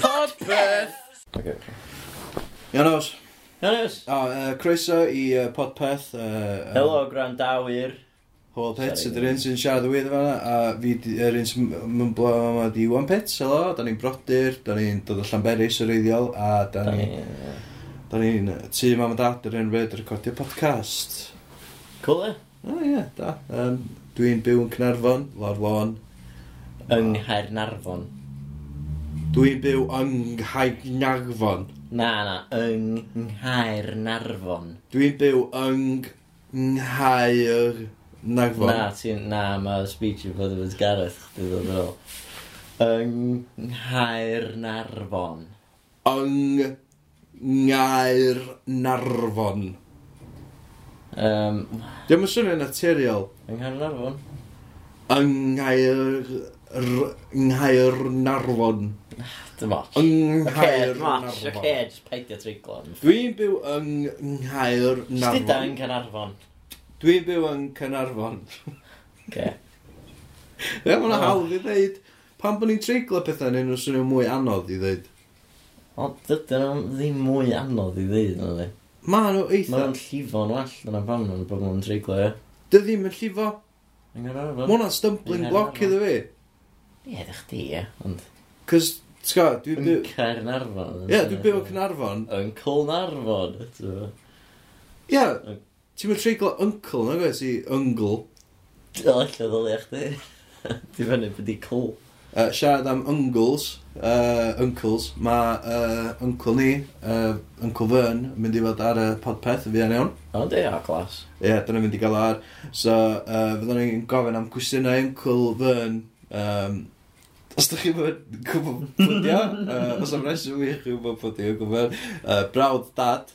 Podpeth! Okay. Iawn os. Ianos. Ianos. O, uh, croeso i uh, Podpeth. Uh, uh, Helo, grandawyr. Hwyl Pets, ydy'r un sy'n siarad y wydd fanna, a fi yr un sy'n mymblo yma di Iwan Pets, helo, da ni'n brodyr, da ni'n dod o Llanberis yr eiddiol, a da ni... Da ni'n tu mam a dad yr un ryd recordio podcast. Cool, e? O, ie, yeah, da. Um, Dwi'n byw yn Cynarfon, Lord Lôn. Yng Nghaernarfon. Dwi'n byw yng Nghaer Narfon. Na, na, yng Nghaer Narfon. Dwi'n byw yng Nghaer Narfon. Na, ti'n, na, mae speech yn fod yn Gareth, chdi ddod yn ôl. Yng Nghaer Narfon. Yng Nghaer Narfon. Um, Dwi'n mynd swnio'n naturiol. Yng Nghaer Narfon. Yng Nghaer... Nghaer Narfon. Dim ots. Yng Nghaer Narfon. Oce, jyst peidio triglan. Dwi'n byw yng Nghaer Narfon. Sdyda yn Canarfon. Dwi'n byw yng Cynarfon. Oce. Ie, mae'n hawdd i ddeud. Pan bod ni'n triglo pethau neu nhw'n swnio mwy anodd i ddeud. O, dydyn nhw ddim mwy anodd i ddeud, na ddi. Ma nhw eitha. Ma nhw'n llifo'n well dyna pam nhw'n bod nhw'n triglo, ie. Dy ddim yn llifo. Mae hwnna'n stumbling block iddo fi. Ie, ddech di, ie, ond... Cos T'w gwybod, dwi'n byw... Yn Caernarfon. Ie, dwi'n byw yn Caernarfon. Yn Clnarfon, eto. Ie, ti'n mynd treiglo uncle, na gwaith, i ungle. O, lle ddolia chdi. Dwi'n fyny byddi cl. Uh, siarad am uncles, uh, uncles, mae uh, uncle ni, uh, uncle Fern, yn mynd i fod ar y podpeth y yn iawn. O, di, o, glas. Ie, yeah, dyna mynd i gael ar. So, uh, fyddwn ni'n gofyn am cwestiynau uncle Fern um, Os ydych chi'n gwybod pwdio, uh, os am reswm i chi'n gwybod pwdio, gwybod, uh, brawd dad.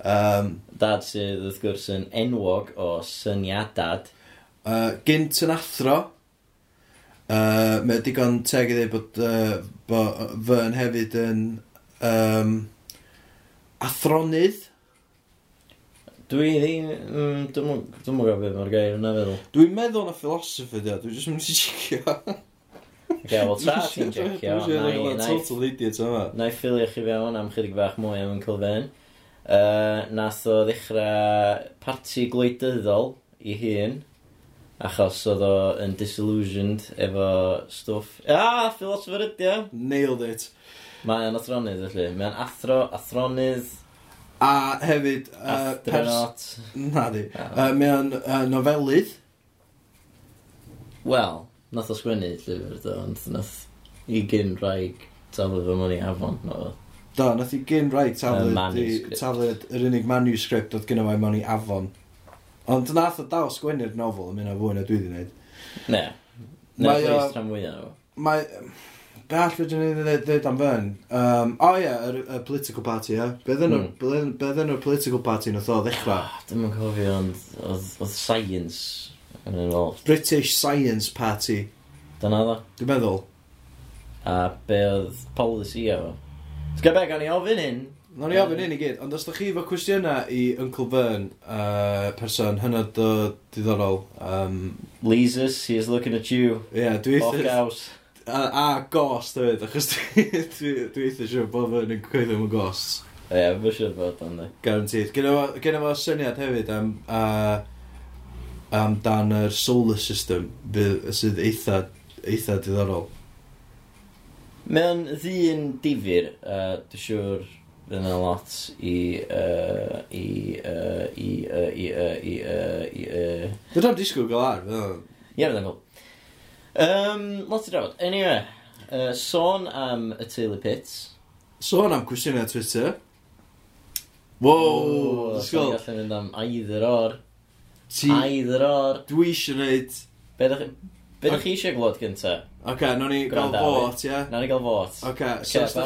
Um, dad sydd wrth gwrs yn enwog o syniadad. Uh, gynt yn athro. Uh, mae digon teg i ddweud bod, uh, bod fy hefyd yn um, athronydd. Dwi ddim... Mm, Dwi'n mwyn gwybod beth mae'r gair yna feddwl. Dwi'n meddwl na philosopher dwi, dwi'n jyst mynd i sicio. Oce, wel tra ti'n jecio, total idiot yma. na i ffilio chi fewn am chydig bach mwy am yn Cylfen. Uh, nath o ddechrau parti gwleidyddol i hun, achos oedd o yn disillusioned efo stwff. Ah, philosopher os fyrydio! Nailed it. Mae o'n athronyd, felly. Mae o'n athro, athronydd... A hefyd... uh, astronaut. Pers... Na di. Ah. Uh, mae o'n uh, nofelydd. Wel, Nath o sgwennu llyfr do, ond nath i gyn rhaeg taflu fy mwyn i afon. No. Do, nath i gyn rhaeg taflu, taflu yr unig manuscript oedd gynnau mewn i afon. Ond nath o dal sgwennu'r nofel yn mynd o fwy na dwi wedi gwneud. Ne, neu o'r rhan fwyaf o. Mae... Be all fydden ni ddweud am fyn? Um, o oh, ie, yeah, y, political party, ie. Yeah. Be ddyn mm. nhw'r political party nath o ddechrau? Ah, Dim yn cofio, ond oedd science yn involved. British Science Party. Dyna dda. Dwi'n meddwl. A be oedd policy o? Ti'n gael beg, o'n i ofyn hyn. Nog ni ofyn hyn i gyd, ond os da chi efo cwestiynau i Uncle Vern, uh, person hynod o diddorol... Um, Leesus, he is looking at you. Ie, yeah, dwi eithaf... House. A, a ghost hefyd, achos dwi eithaf siw bod Vern yn coelio mewn ghosts. Ie, yeah, fy siwr bod ond. E. Garantid. Gen fo syniad hefyd am... Uh, am dan yr solar system fydd- sydd eitha, eitha diddorol. Mae o'n ddyn difyr, uh, dwi'n siŵr fydd yna lot i, uh, i, uh, i, uh, i, uh, i, uh, i, uh, Dwi'n rhaid disgwyl gael ar, fydd o'n- Ie, fydd yn cool. Um, lot i drafod. Anyway, uh, sôn am y teulu pits. Sôn am cwestiynau Twitter. Wow, O, ddysgol. Dwi'n gallu mynd am either o'r. Ti... Either or. Dwi eisiau gwneud... Be ddech chi eisiau glod gynta? Oce, okay, nawn ni gael vot, ie? Yeah? Nawn ni gael fot. Oce, okay, so os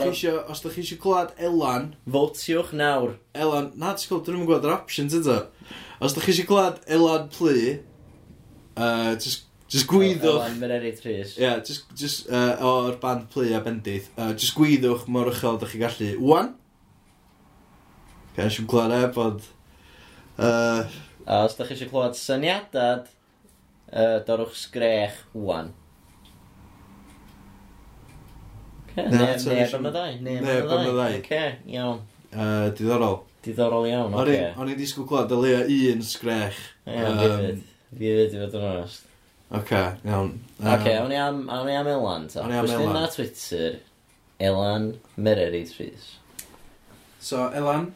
ddech chi eisiau clywed Elan... Votiwch nawr. Elan, na, ti'n gwybod, dyn nhw'n gwybod yr options ydw. Os ddech chi eisiau clywed Elan plu, uh, just Just gwyddwch... Elan, mynd eri tris. Ie, yeah, just, just uh, o'r band plu a bendith. Uh, just gwyddwch mor uchel ydych chi gallu. Wan? Gael eisiau clywed e, bod... Uh, A os da chi eisiau clywed syniadad, uh, dorwch sgrech wwan. Okay, Na, neb so neb am y ddau. Neb am y Neb am y ddau. Oce, iawn. Uh, diddorol. Diddorol iawn, O'n oce. i- o'n i disgwyl clywed dylia un sgrech. Iawn, fi fyd. Fi fyd i fod yn onest. Oce, iawn. Yym, Oce, awn ni am awn ni am Elan ta. Awn ni am Elan. na Twitter, Elan Mereri Tris. So, Elan,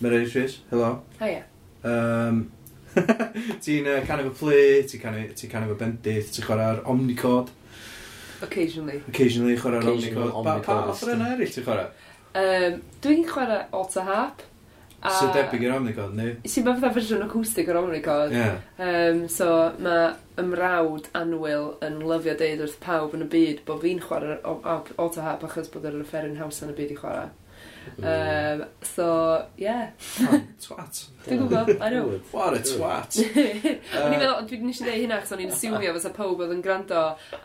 Mary Rhys, helo. Hiya. Oh, um, ti'n uh, kind of a play, ti'n kind, of, ti kind of a bendydd, ti'n chwarae'r Omnicod. Occasionally. Occasionally chwarae'r Omnicod. Pa, pa offer yna eraill ti'n chwarae? Um, Dwi'n chwarae Otter Harp. A... So debyg i'r Omnicod, ni? Sy'n ma fatha fersiwn acoustic o'r Omnicod. Yeah. Um, so mae ymrawd anwyl yn lyfio deud wrth pawb yn y byd bod fi'n chwarae'r Otter Harp achos bod yr offeryn haws yn y byd i chwarae. Um, so, yeah. twat. Dwi'n gwybod, I know. What a twat. O'n i'n meddwl, uh, dwi'n nes i ddeud hynna, chos o'n i'n siwmio fysa pawb oedd yn gwrando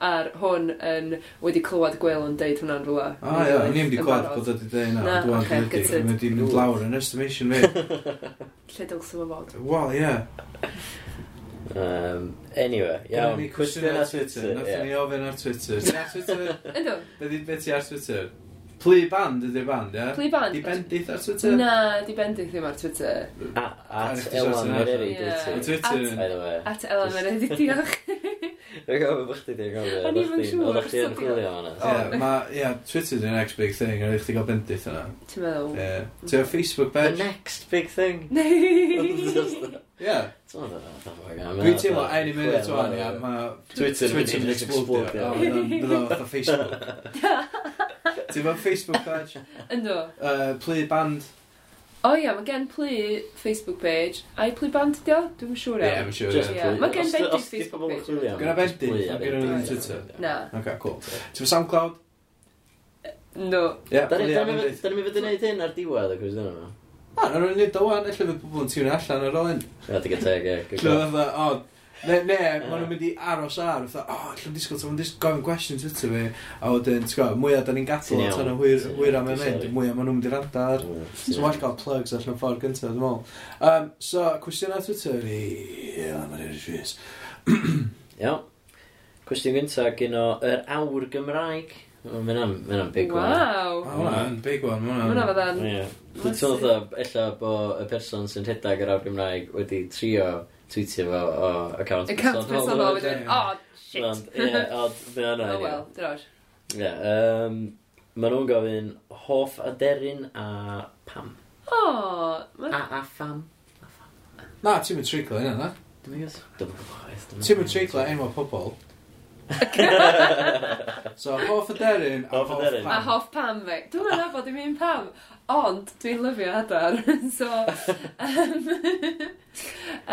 ar hwn yn wedi clywed gweil yn deud hwnna'n rhywle. Ah, o, ia, o'n i'n wedi clywed bod wedi deud hynna. Na, oce, gytid. Mae wedi mynd lawr yn estimation fi. Lle dylse fo fod? Wel, ie. Um, anyway, iawn. Cwestiwn ar Twitter. Nath ni ofyn ar Twitter. Ti ar Twitter? Yndw. Be ti ar Twitter? Plu band ydy'r band, ie? Plu band. Di bendith ar Twitter? Na, di bendith ddim ar Twitter. At Elan Mereri, dwi ti. At Elan Mereri, diolch. Dwi'n gofio bod chdi di'n gofio. O'n i'n siŵr. Oedd chdi yn chwilio hwnna. Ie, Twitter di'n next big thing, a chdi gael bendith yna. Ti'n meddwl? Ie. Ti'n Facebook page? The next big thing. Ie. Dwi'n teimlo any minute o'n ia, mae Twitter yn explodio. Bydd o'n fatha Facebook. Ti'n fath Facebook page? Ynddo. Uh, plu band. O ia, mae gen plu Facebook page. A i plu band ydi o? Dwi'n siŵr iawn. Ie, mae'n siŵr iawn. Mae gen bendys Facebook page. Gwna bendys? Gwna nhw'n Twitter? Na. Ok, cool. Ti'n SoundCloud? No. Ie, plu band. Da ni'n mynd i wneud hyn ar diwedd o gwrs dyn nhw. A, na rwy'n nid o wan, efallai fydd pobl yn tiwn allan ar ôl hyn. Na, di teg, ie. Lle oedd o, ne, ne, maen nhw'n mynd i aros ar, fatha, o, lle disgwyl, ti'n mynd gofyn questions wyt fi, a wedyn, ti'n gwybod, mwyaf da ni'n gadw, tan o hwyr am yn mynd, mwyaf maen nhw'n mynd i radar. So, well gael plugs allan ffordd gyntaf, dwi'n meddwl. Um, so, cwestiwn ar Twitter i, ie, mae'n i'r rhys. Iawn. Cwestiwn gyntaf, gyno, yr awr Gymraeg. Mae'n am big one. Waw. Mae hwnna'n big one. Mae hwnna'n fydda'n... Dwi'n teimlo dda, ella bod y person sy'n rhedeg yr awr Gymraeg wedi trio tweetio fo o account personol. Account personol wedyn, oh, shit. Ond, ie, ond, fe hwnna. O, oh wel, dros. Ie, um, maen nhw'n gofyn hoff aderyn a pam. O, a, a pham. Na, ti'n mynd triglo hynna, na? Dwi'n gwybod. Ti'n mynd triglo enw pobl. so, hoff aderyn a hoff hoff pam. A hoff pam fe. Dwi'n meddwl bod i'n mynd pam. Ond, dwi'n lyfio adar. so, um,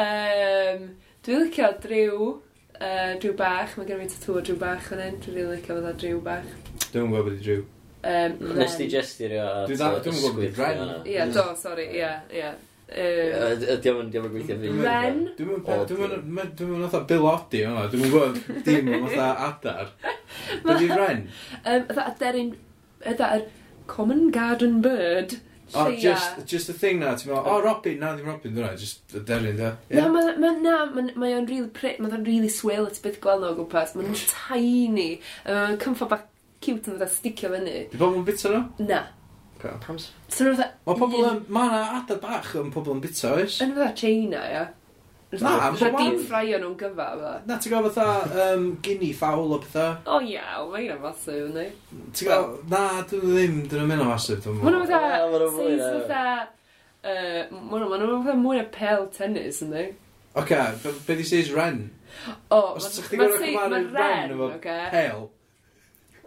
um, dwi'n licio driw, uh, driw bach. Mae gen i tatŵ o driw bach yn hyn. Dwi'n really licio fydda driw bach. Dwi'n gwybod beth i driw. Um, Nes ti gesti rio at ysgwydd. Dwi'n gwybod beth i driw. Ie, do, sori. Ie, ie. Ydy o'n mynd gweithio fi. Ren. Dwi'n mynd fatha Bill Oddi yma. Dwi'n mynd gwybod dim yn fatha adar. Byddi Ren? Ydda aderyn... Ydda yr common garden bird. Oh, O, just, just the thing na, ti'n meddwl, oh, Robin, na, ddim Robin, dwi'n just aderyn, da. Na, ma, na, mae o'n really pretty, mae o'n really swell at byth gweld o gwmpas. Mae'n tiny. Mae'n cymffa bach cute yn dda sticio fyny. Di bod yn bit o nhw? Na. Pam s- So nhw fatha... Mae pobl yn... Mae yna adar bach yn pobl yn bita, oes? Yn fatha China, ia. Na, am Fatha deep wan. fry o'n nhw'n gyfa, fa. Na, ti'n gael fatha um, guinea fowl o pethau. O iawn, mae hynna'n masif, ynddi? Ti'n gael... Na, dyn nhw ddim, dyn nhw'n mynd o masif, dwi'n Mae nhw'n meddwl. fatha... Wel, ma' nhw fwy na- fatha... yy, Ma' nhw- ma' nhw'n fatha mwy na pel tennis, ynddi? Oce, be- be di seis ren? O, Os ma- ti'n chdi ma' gorau seis- cymaru ren, ren efo oce? pale.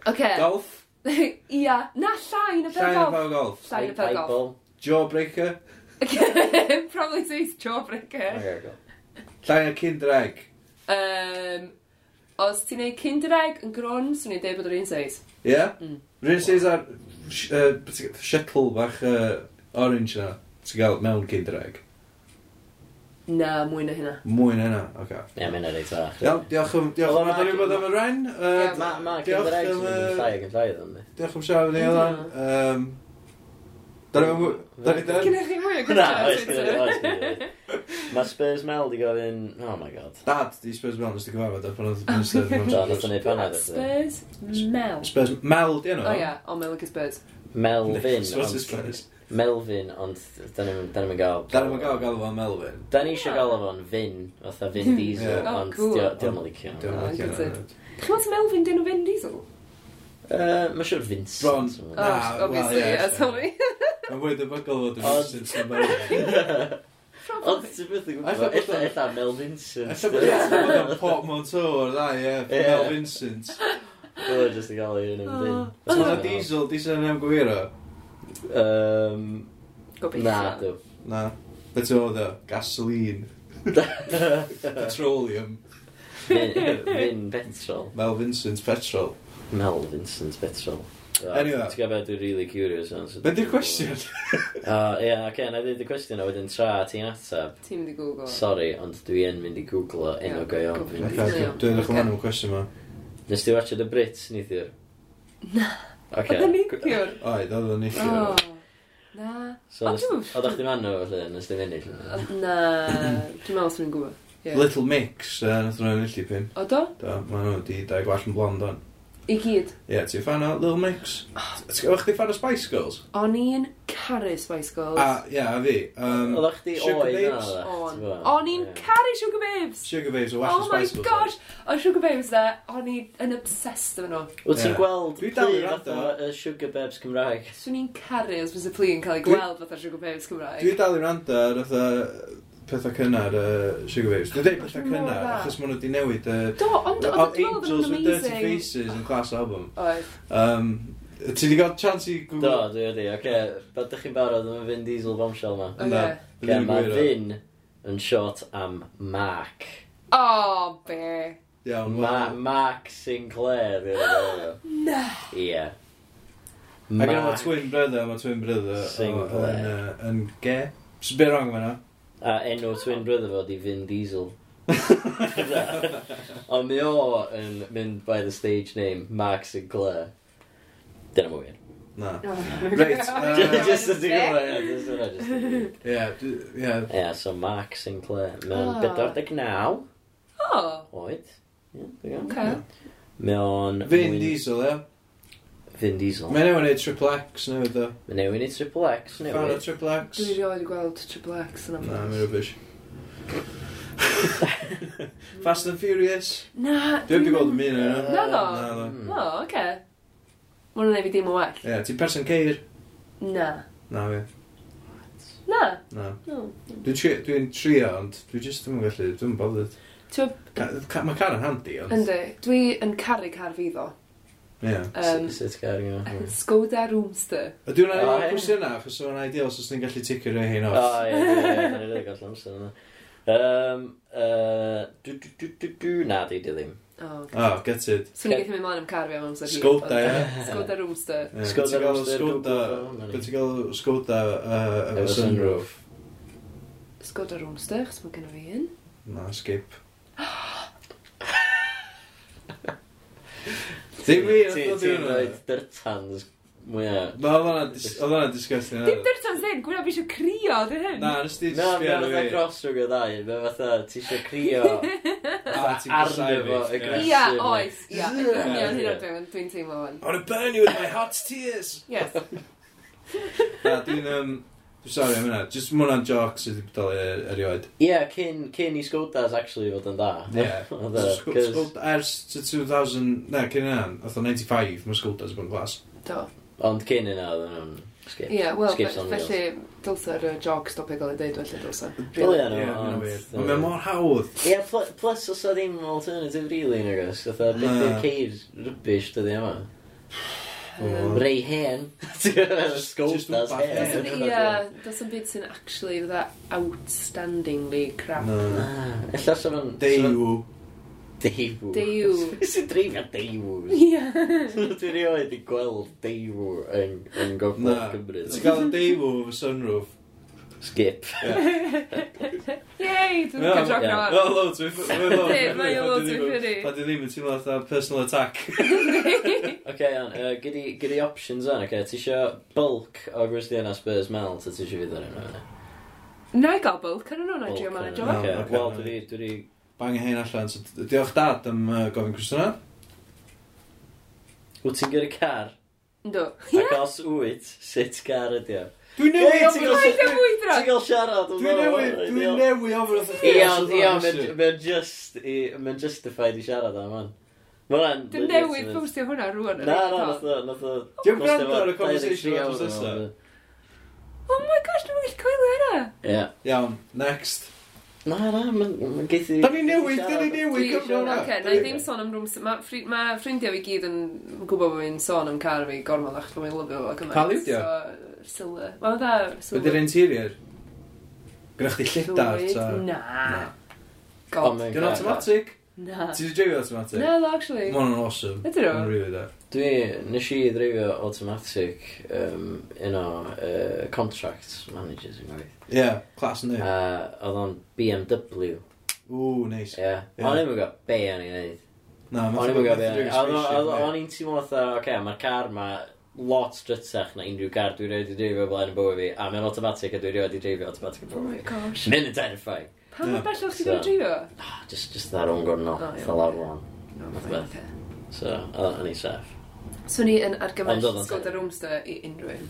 Oce, Golf? Ia. Na, llai na pel Llai na golf. fel golf. Llai na pel golf. Jawbreaker. Probably says jawbreaker. Okay, go. Llai na kinder egg. Um, os ti'n neud kinder egg yn grwn, swn i'n deud bod yr un seis. Ie? Mm. Rhyn seis ar sh- yy, beth sy'n- shuttle bach uh, orange na. Ti'n gael mewn kinder egg. Na, mwy na hynna. Mwy na hynna, oce. Okay. Ie, mae'n reit fach. Iawn, diolch am... Diolch am adnod bod am y ren. Mae Cymraeg yn llai ac yn llai ddyn ni. Diolch am siarad ni, Elan. Dar efo mwy... Dar efo mwy... Gynnych chi mwy o oes Mae Spurs Mel di gofyn... Oh my god. Dad, di Spurs Mel nes di gyfarfod ar pan oedd yn ystod. Da, nes o'n ei panad. Spurs Mel. Spurs Mel, di enw? O ia, o Mel ac Spurs. Melvin. Spurs Spurs. Melvin, ond da ni'n gael... Da ni'n gael gael fo'n Melvin. Da ni eisiau ah. gael fo'n Fyn, fatha Fyn hmm. Diesel, yeah. Oh, ond diolch yn licio. Chi'n meddwl Melvin dyn nhw Fyn Diesel? Uh, Mae siwr Vincent. Bron. Oh, Ah, obviously, yeah, sorry. Mae'n fwy debygol fod yn Vincent sy'n Melfyn. Ond ti'n byth yn gwybod, eitha eitha Mel Vincent. Eitha bod yn Portmanteau montor, da, ie, Mel Vincent. Dwi'n just i gael ei un yn oh. fyn. Ond Diesel, Diesel yn am gwyro. Um, Gobeithio. Na, dw. Na. Beth oedd o? Gasoline. Petroleum. Vin Petrol. Mel Vincent Petrol. Mel Vincent Petrol. Anyway. Ti'n gwybod dwi'n really curious on. So Be di'r cwestiwn? O, ie, oce, na dwi'n cwestiwn a wedyn tra ti'n atab. Ti'n mynd i Google. Sorry, ond dwi yn mynd i Google enw go iawn. Dwi'n edrych ymlaen am cwestiwn ma. Nes ti watched The Brits, nithir? Na. Oedd yn neithiwr? Oedd, oedd yn neithiwr. Na. So, oedd chdi manw felly, nes ti'n ennill? Na, dwi'n meddwl sy'n gwybod. Yeah. Little Mix, uh, nath nhw'n ennill i pum. O do? Do, maen nhw wedi dau gwall yn blond o'n. I gyd. Ie, yeah, ti'n fan o Little Mix? Oh. Ti'n chdi fan o Spice Girls? O'n i'n caru Spice Girls. A, ie, a fi. Um, Oedd chdi oed na. O'n i'n caru Sugar Babes. Sugar Babes o Wash oh Spice Girls. Oh my gosh. O Sugar Babes dde, o'n i'n obsessed efo nhw. Wyt ti'n gweld plu fath o Sugar Babes Cymraeg? Swn i'n caru os fysa plu yn cael ei gweld fath o Sugar Babes Cymraeg. Dwi dal i rando ar pethau cynnar uh, Sugar Babes. Dwi'n dweud pethau cynnar, achos maen nhw wedi newid... Uh, Do, ond oedd yn Angels with Dirty Faces yn class album. Oedd. Um, ti wedi gael chance i Google? Do, dwi wedi, oce. Okay. Beth ydych chi'n barod am y Vin Diesel bombshell ma? Na. Okay, mae Vin yn short am Mark. Oh, be. Iawn, Ma Mark Sinclair. Na. Ie. Ac yna mae twin brother, mae twin brother yn uh, gay. Be wrong fe na? A enw twin brother fo di Vin Diesel. Ond mi o yn mynd by the stage name Mark Sinclair. Dyna mwy. Na. Oh. Reit. uh, Just ydy gwybod. Ie. Ie, so Mark Sinclair. Mae'n oh. 49. O. Oh. Oed. Yeah, okay. Mae'n... Vin Diesel, ie? Vin Diesel. Mae'n newid neud Triple X newydd ddo. Mae newid i Triple X newydd. Fan o Triple X. Dwi rioed i gweld Triple X yn yma. Na, mae'n rubbish. Fast and Furious. Na. Dwi wedi gweld y mynd yna. Na ddo. Na ddo. Hmm. No, oce. Mae'n rhaid fi ddim yn well. Ie, ti'n person ceir? Na. Na fi. Na. Na. Hmm. Dwi'n trio, ond dwi just ddim yn gallu, dwi'n bothered. Mae car yn handi, ond... Yndi. Dwi yn caru car fi ddo. Yeah. Um, Sut gair i fi? Skoda Roomster. Ydy hwnna'n un o'r cwestiynau, achos o'n ideal os ni'n gallu ticio rhywun hyn off. O, ie, ie, ie, ni'n rhaid gall amser yna. Um, uh, du, du, du, du, du, na, di, di ddim. O, oh, gutted. Swn i'n gallu mynd mlaen am car fi am amser hir. Skoda, ie. Skoda Roomster. Skoda Roomster. Beth ti'n gael Skoda efo sunroof? Skoda Roomster, chos mae gen i fi un. Na, skip. Ddim fi, oedd o'n dweud dyrtans mwyaf. Ma, oedd hwnna'n disgusting. Dim dyrtans hyn, gwna fi eisiau crio, dwi hyn. Na, nes ti sbio fi. Na, mae'n fatha cross rhwng y ddau, mae'n fatha ti eisiau crio. Ah, A Arno fo, aggressive. Ia, oes, ia. Union hyn o'r dwi'n dwi'n teimlo hwn. I wanna burn you with my hot tears. Yes. Na, dwi'n... Um, Sorry am hynna, just mwyn hwnna'n joc sydd wedi bodoli e- erioed. Ie, yeah, cyn, cyn i Skodas actually fod yn da. Ie. Oedd e, Sc- 'cause- Skoda- Ers to 2000, na, cyn yna, oedd o 95, mae Skodas yn bod yn glas. Do. Ond cyn yna oedden nhw'n skip. Ie, wel, Skips on felly dylsa'r uh, jog stopio gael ei deud felly dylse. Brilliant Ie, ma' hwnna'n weird. Ond Mae'n mor hawdd. Ie, pl- plus os o ddim alternative really yn agos, oedd o beth Na. i'r ceir rybys dyddi yma. Ray hen. Just Scotas hen. Ie, does yn byd sy'n actually fydda outstandingly crap. No. Ella sy'n fan... Deiw. Deiw. Deiw. Sy'n dreifio deiw. Ie. Dwi'n rioed i gweld deiw yn gofod Cymru. Ti'n cael deiw fy sunroof Skip. Yay, dwi'n cael joc na. Mae'n loads o ffyri. Mae'n loads o ffyri. A dwi ddim yn teimlo fatha personal attack. Ok, iawn. Gyd i options on, ok. Ti isio bulk o Rwysdiana Spurs Mel, ta ti isio fydd ar enw yna? Na i gael bulk, yn nhw'n edrych yma'n edrych. Wel, dwi wedi... Bang hyn allan. So, diolch dad am uh, gofyn cwestiwn Wyt ti'n gyda car? Ynddo. Ac os wyt, sut car ydi o? Dwi'n newi am Paid â mwydro! Ti'n cael siarad am Dwi'n newi, dwi'n newi ofyn fydd chdi. Ia, ond, mae'n just, mae'n justified i siarad am hwn. Mae'n... Dwi'n newi ffwstio hwnna rwan. Na, na, nath o, nath o... Dwi'n gwrando ar y conversation o'r Oh my gosh, dwi'n gwyllt coelio hynna! Ia. Iawn, next. Na, na, mae'n geith i... Da ni newid, da ni newid cyfnod na. Oce, na i ddim sôn am rhwm... Mae ma ffrindiau fi gyd yn gwybod bod fi'n sôn am car fi gormod achos bod fi'n lyfio fo gymaint. Pa liwdio? Silver. Mae'n dda silver. Byddi'r interior? Gwna chdi lledar? Na. Na. Dyn oh automatic? Na. Ti'n dreifio automatic? Na, actually. Mae'n awesome. Ydyn nhw? Mae'n really da. Dwi, nes i ddreifio automatic um, un o uh, contract managers yn gwaith. Ie, yeah, clas yn dweud. Oedd o'n BMW. Ww, neis. Ie. O'n i'n gwybod be o'n i'n neud. Na, o'n i'n gwybod be o'n i'n neud. O'n i'n teimlo fatha, oce, mae'r car ma lot drytach na unrhyw car dwi'n rhaid i dreifio blaen y bywyd fi, a mae'n automatic a dwi'n rhaid i dreifio automatic yn bywyd fi. Oh my gosh. Mynd yn terrifying. Pa mor bell so, ti'n so. Just, just that o'n gornol, fell out one. So, o'n i'n saff. So ni yn argymell Ond oedd o'n- Skoda Roomster i unrhyw un.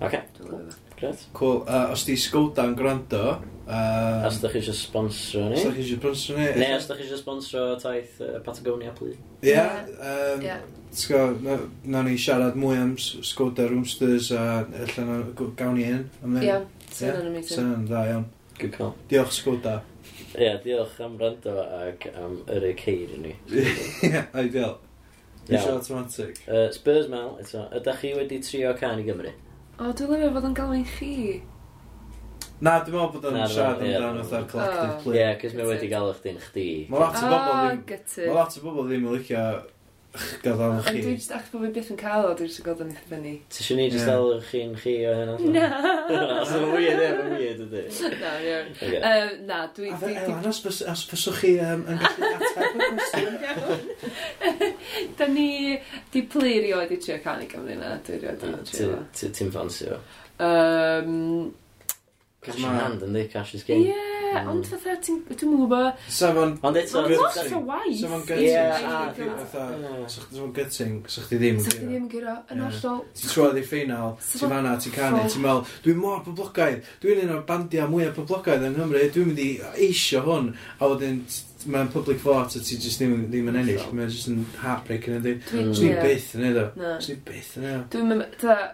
Oce. Dwi'n lyfio fo. Gret. Cool. Uh, os di Skoda yn gwrando... Uh, Os ydych chi eisiau sponsro ni. Os da chi eisiau brwnsio ni... Neu os ydych chi eisiau sponsro taith uh, Patagonia, please. Ie. yym, Ie. T'go, na- nawn ni siarad mwy am S- Skoda Roomsters a allan na g- gawn ni un. Ie, sy'n yn amazing. Sy'n dda iawn. Good call. Diolch Skoda. Ie, yeah, diolch am rando ac am yr e eir i ni. Ie, ideal. Dwi'n siarad automatic. Uh, Spurs Mel, eto. Ydych chi wedi trio can i Gymru? O, dwi'n lyfio fod yn galw'n chi. Na, dwi'n meddwl bod yn Na, siarad dwi'n- ie, amdan dwi'n- fatha'r collective Oh. play. Ie, cys mi wedi gael eich dyn chdi. Mae lot o bobl Ah, ddim... gytid. Mae lot o bobl ddim yn licio ch- gael am Ond dwi chi. jyst achos bod fi byth yn cael o, dwi'n jyst yn gweld yn eitha fyny. Ti eisiau ni jyst Ie. alw chi'n chi o hynna? Na. Os yna'n weird, e, mae'n weird ydy. Na, iawn. Ocê. Yym, Na, dwi... Ewan, os bys- os byswch chi yym, yn gallu ateb y cwestiwn? Da ni... Di pli rioed i trio canu Cymru na, dwi rioed i trio. Ti'n ffansi fo? Cash in hand yndi, cash is king. Ie, ond mm. fatha ti'n... Dwi'n mwyn gwybod... Safon... Ond eto... Lot o waith. Safon gutting. Safon gutting. Sa'ch ti ddim yn gyro. Sa'ch ti ddim yn gyro. Yn hollol. Ti'n trwad i ffeinal, ti'n fanna, ti'n canu, ti'n meddwl, dwi'n mor poblogaidd, dwi'n un o'r bandiau mwyaf poblogaidd yng Nghymru, dwi'n mynd i eisio hwn, a wedyn mae'n public vote a ti just ddim, ddim yn ennill, mae'n just yn heartbreaking ydy. Dwi'n mm. byth yn edo. Dwi'n byth yn edo. Dwi'n meddwl,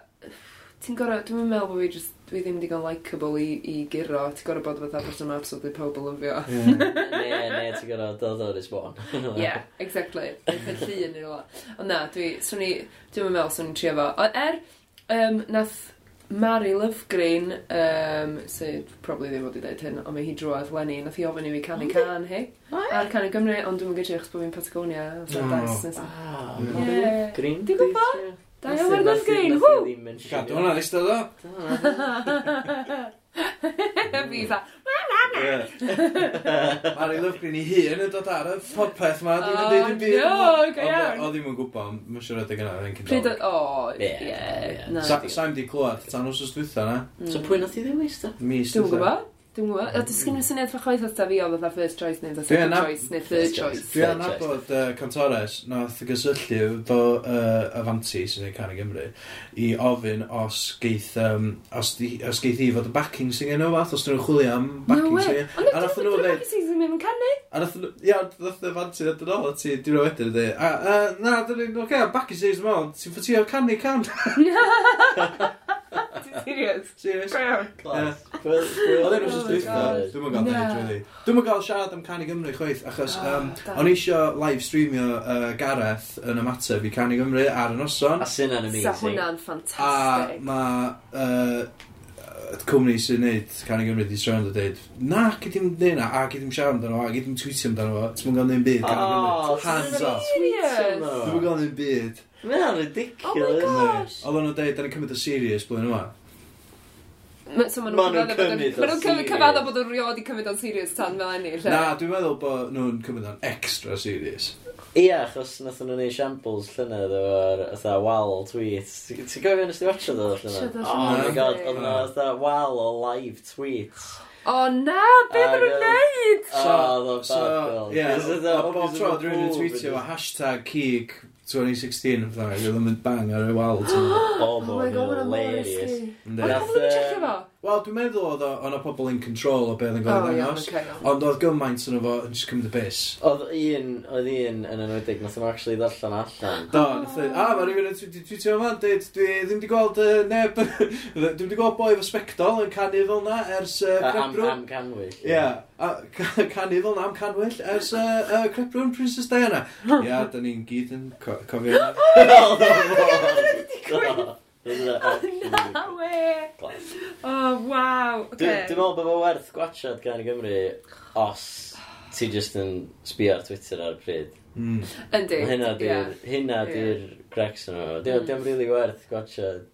ti'n gorau, dwi'n meddwl bod fi just dwi ddim digon likeable i, i giro, ti'n gorau bod fatha person absolutely pob o lyfio. Ne, ne, ti'n gorau dod o'r isbon. Ie, exactly. Dwi'n llun i'r la. Ond na, dwi, swn i, dwi'n meddwl swn i'n trio fo. Ond er, um, nath Mary Lovegreen, um, sydd so, probably ddim wedi dweud hyn, ond mae hi drwodd Lenny, nath hi ofyn i fi canu can hi. Ar canu Gymru, ond dwi'n gynnu eich bod fi'n Patagonia, so oh. that's... Green, Mary Lovegreen. Dwi'n gwybod? Da iawn ar gwrdd green, hw! Gadw hwnna eistedd o. Fi sa, na na na! Mae'r i lyfgrin i hun yn dod ar y podpeth ma, dwi'n oh, dweud yn byd. O, go iawn. O, ddim yn gwybod, mae'n siarad ag yna, fe'n cyndog. Pryd o, ie. Sa'n di clywed, tan os ys dwytha na. Mm. So pwy nath i ddewis da? Mis. Dwi'n gwybod. Dwi'n gwybod, a dwi'n sgymryd syniad fach oedd oedd fi oedd oedd first choice neu oedd second choice neu third choice. Dwi yn abod uh, Cantores, nath gysylltu fo uh, Avanti, sy'n ei can i Gymru, i ofyn os geith, um, os, di, os geith i fod y backing singer nhw fath, os dyn nhw'n chwilio am backing no singer. Ond nath nhw dweud... Ond nath nhw canu. A nath nhw, ia, nath nhw Avanti ddod yn ôl, a ti, dwi'n wedyn dweud, a, na, dwi'n, oce, backing singers ymol, ti'n ffotio canu can. Ti'n serious? Serious? Go iawn. Class. Oedd e'n wrth dwytha, dwi'n mwyn gael dweud, really. Dwi'n mwyn gael siarad am Canu Gymru chweith, achos um, o'n eisio live streamio uh, Gareth yn ymateb i Canu Gymru ar y noson. A sy'n yn amazing. Sa hwnna'n ffantastig. A mae uh, cwmni sy'n neud Canu Gymru di sôn a dweud, na, gyd i'n neud na, a gyd i'n siarad amdano fo, a gyd i'n tweetio amdano fo, ti'n mwyn gael neud byd, Cani Gymru. Oh, hands off. Dwi'n mwyn gael neud byd. Mae hynna'n ridiculous. Oh my gosh. Oedden nhw'n dweud, da ni'n cymryd y serious blwyddyn yma. Ma- So maen Ma' nhw'n nhw'n cymryd cymryd o'n Maen nhw'n cymryd serious. cyfadda bod o'n rioed i cymryd o'n serious tan fel enni. lle. Na, dwi'n meddwl bod nhw'n cymryd o'n extra serious. Ie, achos nath nhw'n neud shambles llynedd o'r fatha wal tweets. Ti- Ti'n gofio nes ti watcha ddo llynedd? Watcha ddo Oh my llynedd. god, oedd yna fatha wal o live tweets. O na, beth Ag, ydyn nhw'n yy, neud? Oh, so, So, so, ie, a bob tro dwi'n rhywun yn tweetio efo hashtag cig 2016 yn ac oedd o'n mynd bang ar y wal. Oh Oh my god, mae'n hilarious. Ond oedd nhw'n checio fo? Wel, dwi'n meddwl oedd o'n o pobl in control o beth yn gael ei ddangos. Ond oedd gymaint yn efo yn just cymryd y bus. Oedd un, oedd un yn enwedig, nath o'n actually ddarllen allan. Do, nath o'n, a, mae rhywun yn twitio yma, dweud, dwi ddim wedi gweld neb, dwi wedi gweld boi efo sbectol yn canu fel na ers... Am canwyll. Ie. A canu fel na am canwyll ers uh, uh, Creprwn Princess Diana. Ia, da ni'n gyd yn co cofio. O, na! We! O, waw! Dwi'n meddwl bod fo werth gwachod gan i Gymru os ti just yn sbio ar Twitter ar y pryd. Mm. Yndi. Hynna di'r hynna yeah. yeah. grecs yno. Diolch mm. rili really werth gwachod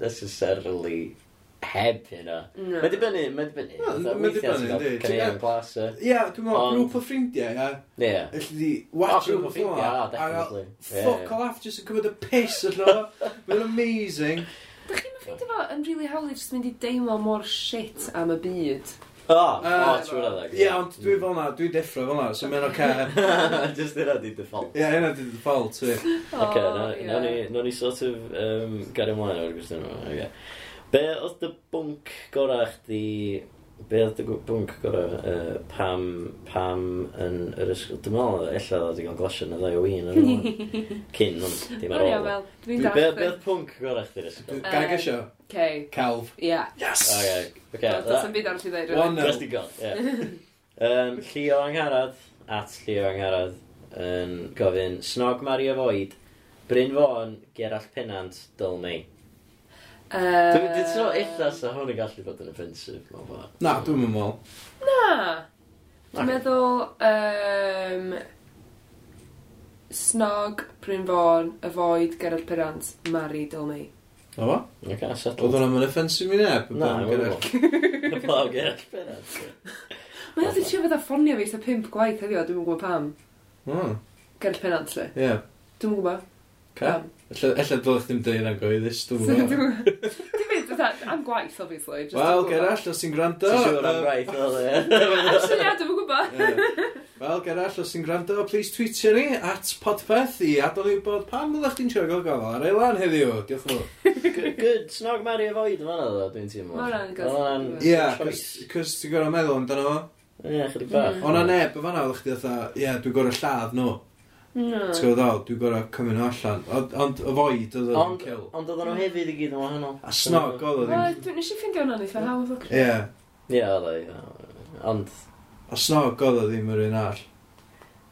necessarily heb hyn o. No. Mae'n dibynnu, mae dibynnu. No, mae dibynnu, ynddi. Cynnig plas. Ie, dwi'n meddwl, grŵp o ffrindiau, ia. Ie. Elli di oh, watch o ffrindiau, oh, a uh, definitely. Fuck all off, jyst yn cymryd y piss allan o. Mae'n amazing. Dych chi'n ffeindio fo yn really hawdd jyst mynd i deimlo mor shit am y byd. O, o, trwy'r adeg. Ie, ond dwi fel na, dwi'n deffro fel na, so mae'n oce. Just yna di default. Ie, yna di default, ti. Oce, oh, nawn ni sort of gario ymlaen o'r gwestiwn yma, oce. Be oedd dy bwnc gorau chdi... Be oedd dy bwnc gorau uh, pam, pam yn yr ysgol? Dwi'n meddwl, ella oedd digon glasio yn y ddau o win yn ymwneud. Cyn, ond dim ar ôl. Wel, dwi'n Be oedd pwnc gorau chdi'r ysgol? Gag y sio. Calf. Ia. Yes! Ok. Dwi'n byd arall i ddeud One no. digon, Um, Llio Angharad, at Llio Angharad, yn gofyn, snog Mario Void, Bryn Fôn, Gerall Pennant, Dyl May. Dwi'n teimlo eitha sa hwn yn gallu bod yn offensif. Na, dwi'n meddwl. Na. Dwi'n meddwl... Um, snog, Bryn Fawn, y foed, Gerard Perant, Mari, Dylmei. Na fo? Ok, settled. Oedd hwnna'n offensif i neb? Na, Y blaw Gerard Perant. Mae oedd yn siarad fydda ffonio fi sa pimp gwaith heddiw, dwi'n gwybod pam. Mm. Gerard Perant, lle? Ie. Dwi'n gwybod. Ca? Ella dylech ddim dweud na'n gyhoeddus, dwi'n meddwl. Dwi'n meddwl, am gwaith, obviously. Wel, Gerall, os ti'n gwrando... Ti'n siŵr am gwaith, fel e. Actually, ia, dwi'n gwybod. Wel, Gerall, os ti'n gwrando, please tweetio ni at podpeth i adol i bod pan ddech chi'n siarad gael gofal ar eilan heddiw. Diolch yn fawr. Good, snog mari a foed yn fanna, ddo, dwi'n teimlo. Mae'n Ia, cos ti'n gorau meddwl amdano fo. Ie, chydig bach. O'na neb y fanna, ddech chdi dda, ie, dwi'n gorau lladd nhw. No. Ti'n gwybod ddol, dwi'n gorau cymryd nhw allan. Ond ond y foed oedd o'n Ond kill. ond oedden nhw hefyd i gyd yn wahanol. A snog oedd oedd hi'n... Wel, nes i ffindio hwnna'n eitha hawdd o. Ie. Ie, oedd o, ie. Ond, A snog oedd oedd ddim yr un all.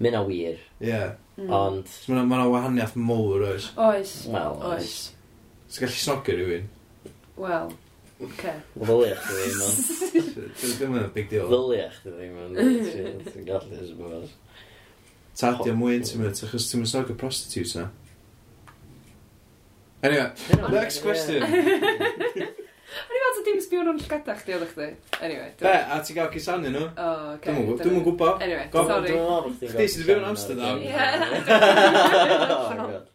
Mynd a wir. Ie. Mm. Ond, Mae yna wahaniaeth mowr oes. Oes. Wel, oes. Ti'n gallu snogio rhywun? Wel, oce. Ddylia chdi ddim yn... Dwi'n meddwl big deal. Ddylia chdi ddim yn... Ti'n gallu, I suppose tadio mwy intimate, achos ti'n mysog y prostitute na. Anyway, next question. O'n i fel, dim sbio nhw'n llgada chdi oedd chdi. Anyway. Be, a ti'n gael cysanu nhw? O, oce. Dwi'n mwyn gwybod. Anyway, Go, sorry. Chdi sydd fi'n Amsterdam. Ie.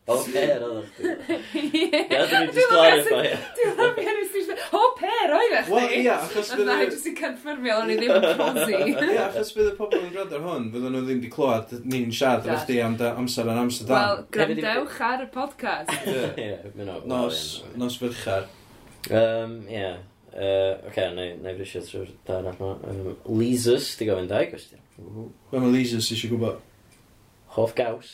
O, per oedd chdi. Ie, dwi'n just clarify. Dwi'n rhaid i ti O, per oedd chdi. Wel, ia, achos bydd... Na, jyst i confirmio, o'n i ddim yn prosi. Ie, achos bydd y pobl yn gwrando ar hwn, fydden nhw ddim wedi clywed ni'n siarad ar chdi am amser yn Amsterdam. Wel, grandewch ar y podcast. Ie, nos, nos fyrchar. Um, ie. Yeah. Uh, Oce, okay, na i frisio trwy'r dar allan. Um, Leesus, di gofyn dau gwestiwn. Be mae Leesus eisiau gwybod? Hoff gaws.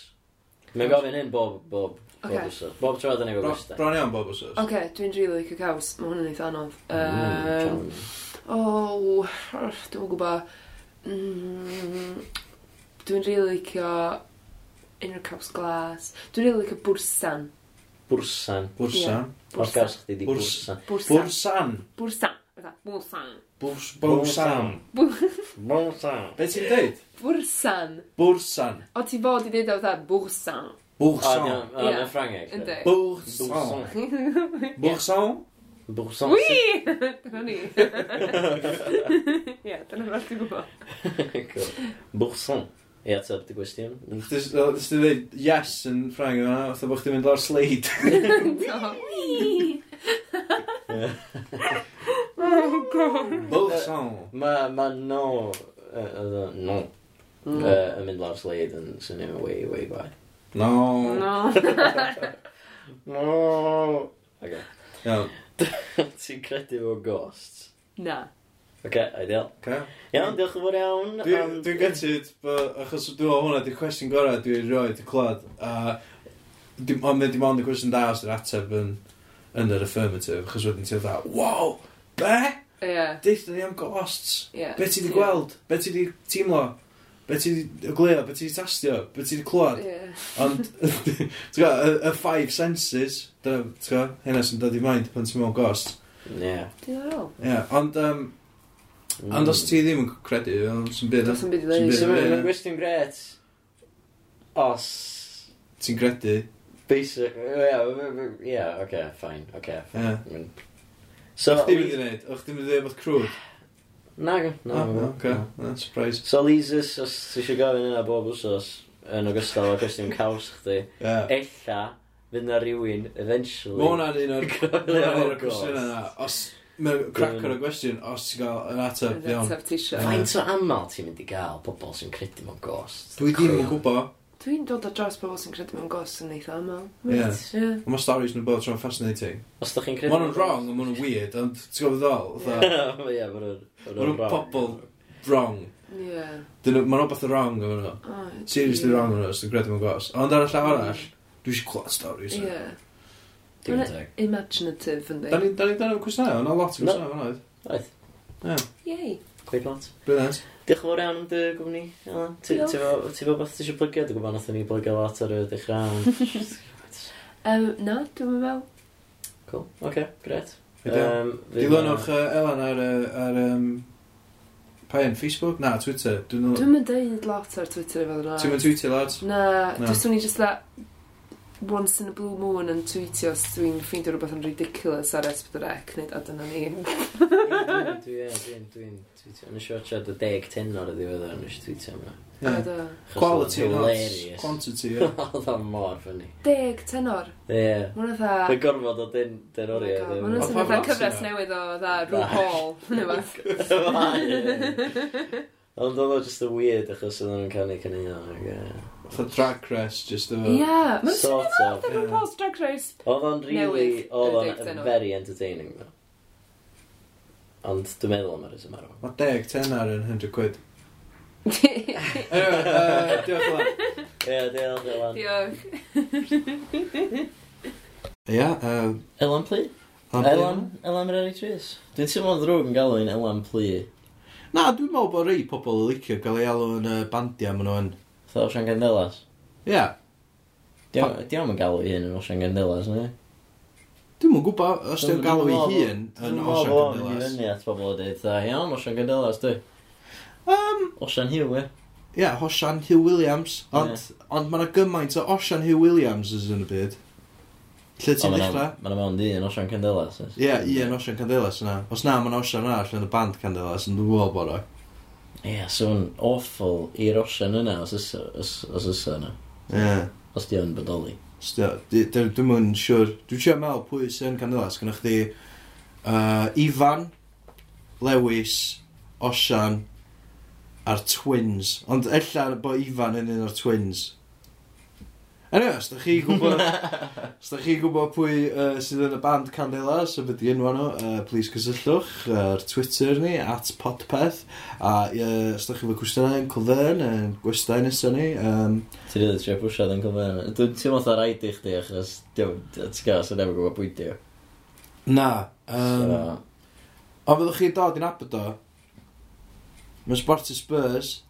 Mae'n gofyn hyn bob, bob, bob okay. wsos. Bob tro dyn ni'n gwybod gwestiwn. Bron iawn bob wsos. Oce, dwi'n rili licio gaws. Mae hwnna'n eitha anodd. Mm, Um, mm, o, dwi'n gwybod. Mm, dwi'n rili licio unrhyw caws glas. Dwi'n rili licio bwrsan. Bwrsan? Bwrsan. Yeah. Bwrsgas chdi di Bwrsa. Bwrsan. Bwrsan. Bwrsan. Bwrsan. Bwrsan. Bwrsan. Be ti'n dweud? Bwrsan. Bwrsan. O ti fod i dweud o fatha bwrsan. Bwrsan. Yn Ffrangeg. Bwrsan. Bwrsan. Bwrsan. Wii! Dyna ni. Ie, dyna rhaid i gwybod. Bwrsan. I ateb dy gwestiwn. Nes ti dweud yes yn Ffrang yma, oedd o bod chdi'n mynd o'r sleid. Oh, God. Bolson. Mae ma no, uh, o no, yn mynd lawr sleid yn swnio way, way by. No. No. No. Okay. Iawn. Ti'n credu fo ghosts? Na. Oce, okay, ideal. Okay. Iawn, diolch yn fawr iawn. Dwi'n dwi gytid, achos dwi'n meddwl hwnna, di'r cwestiwn gorau dwi'n rhoi, dwi'n clod. A ond mae dim ond y cwestiwn da os yw'r ateb yn, yn yr affirmative, achos wedyn ti'n dda, wow, be? Yeah. Deitha ni am ghosts. Yeah. Be ti di gweld? Be ti di teimlo? Be ti di gleo? Be ti di tastio? Be ti di clywed? Yeah. Ond, ti'n gwybod, y y five senses, ti'n gwybod, hynna sy'n dod i mind pan ti'n mewn ghosts. Yeah. Diddorol. Yeah, ond... Um, Ond os ti ddim yn credu, ond sy'n byd... Does yn byd i ddweud. Mae'n gwestiwn gret os... Ti'n credu? Basic, ie, oce, fine, oce, fine. So... O'ch ti'n mynd i wneud? O'ch ti'n mynd i ddweud bod crwyd? Na, na. Ah, oce, surprise. So, Lysus, os ti eisiau gofyn yna bob wsos, yn ogystal â gwestiwn caws chdi, ella fydd na rhywun, eventually... Mae hwnna'n un o'r cwestiwn yna. Os Mae'n cracker o gwestiwn os ti'n cael yn ateb iawn. Faint o aml ti'n mynd i gael pobl sy'n credu mewn ghost? Dwi ddim yn gwybod. Dwi'n dod o dros pobl sy'n credu mewn gos yn eitha aml. Ie. Mae stories nhw'n bod tro'n fascinating. Os da chi'n credu... Mae nhw'n wrong a mae nhw'n weird, ond ti'n gwybod ddol? Ie, mae nhw'n pobl wrong. Ie. Mae nhw'n beth wrong yn nhw. Seriously wrong yn nhw, os dwi'n credu mewn gos. Ond ar y llaw arall, dwi eisiau clod stories. Ie. Give and take. Imaginative, yndi. Da ni dan o'r cwestiynau, yna lot o cwestiynau fan oedd. Oedd. Ie. Yay. Quite lot. Brilliant. Diolch yn fawr iawn am dy gwmni, Alan. Ti fo beth ti eisiau plygio? Dwi'n gwybod nath ni plygio lot ar y dechrau. um, na, dwi'n meddwl. Cool. Oce, okay, gret. Um, Dilynwch uh, Elan ar, ar um, Pa yn Facebook? Na, Twitter. Dwi'n mynd dweud lot ar Twitter efo yna. Ti'n mynd Twitter, lads? Na, no. dwi'n swnio just that once in a blue moon yn tweetio os dwi'n ffeindio rhywbeth yn ridiculous ar S4C, nid a dyna ni. Dwi'n tweetio, nes i watchad y deg tenor y ddiweddar, nes i tweetio yma. Quality, not quantity. ie. Oedd o'n mor ffynnu. Deg tenor? Ie. Mae'n dda... Mae'n gorfod o dyn oriau. Mae'n otha cyfres newydd o dda Rhw Paul. Ond oedd o just yn weird achos oedden nhw'n canu canu o'n. Fatha drag race, just efo... Ie, mae'n swnio fel The RuPaul's Drag Race Oedd o'n really, oedd o'n very entertaining. ddo. Ond dwi'n meddwl am yr ysym arw. Mae deg tenar yn 100 quid. Anyway, uh, diolch yn fawr. Ie, diolch, Elan. Diolch. Ia, yym, Elan Pli? Elan, Elan Myrari Tris. Dwi'n teimlo'n ddrwg yn galw un Elan Pli. Na, dwi'n meddwl bod rei pobl yn licio gael ei alw yn y bandiau maen nhw'n Fatha Osian Gandelas. Ie. Pa- Di o'm yn galw i hyn yn Osian Gandelas, ne? Dwi'n yn gwybod os dwi'n galw ei hun yn Osian Dwi'n Gandelas. fyny at bobl o dweud, dda, iawn, Osian Gandelas, dwi. Um, Osian Hugh, e? Ie, Hosian Hugh Williams. Ond, ond mae yna gymaint o Osian Hugh Williamses yn y byd. Lle ti'n dechrau? Mae'n mewn di yn Osian Candelas. Ie, un Osian Candelas yna. Os na, mae'n Osian arall yn y band Candelas yn dwi'n gwybod bod o. Ie, so awful i'r osian yna os ysa, os, os ysa yna. Ie. Os di o'n bodoli. Dwi'n mwyn siwr. Dwi'n siwr meddwl pwy sy'n Candelas. gynnwch chi uh, Ifan, Lewis, Osian a'r Twins. Ond ella bod Ifan yn un o'r Twins. Anyway, os da chi gwybod, os da chi gwybod pwy uh, sydd yn y band Candela, sef ydi enw nhw, uh, please cysylltwch uh, ar Twitter ni, at podpeth, a uh, os da chi fod cwestiynau yn cylfen, yn gwestiynau nesaf ni. Um, Ti'n rhaid eisiau bwysiad yn cylfen. Dwi'n teimlo oedd rhaid i chdi, achos ti'n gael sy'n efo gwybod pwy di. Na. Um, so... Ond fyddwch chi dod i'n abod o, mae Sparta Spurs,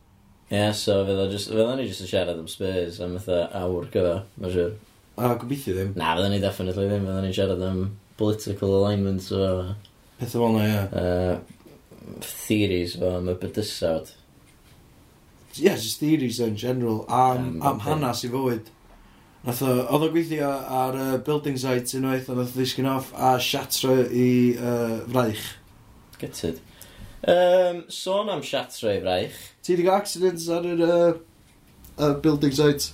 Ie, so fydda, just, fydda ni jyst yn siarad am Spurs am fatha awr gyda, mae'n siwr. A gobeithio ddim. Na, fydda ni definitely ddim, fydda ni'n siarad am political alignment o... Pethau fel na, ie. Uh, theories o am y bydysawd. Ie, yeah, just theories in general, am, am, am hanes i fywyd. Nath o, oedd o gweithio ar uh, building site unwaith, a nath o ddisgyn off a siatro i uh, fraich. Gytid. Um, sôn am siatrwy i fraich. Ti wedi cael accidents ar yr uh, uh, building site?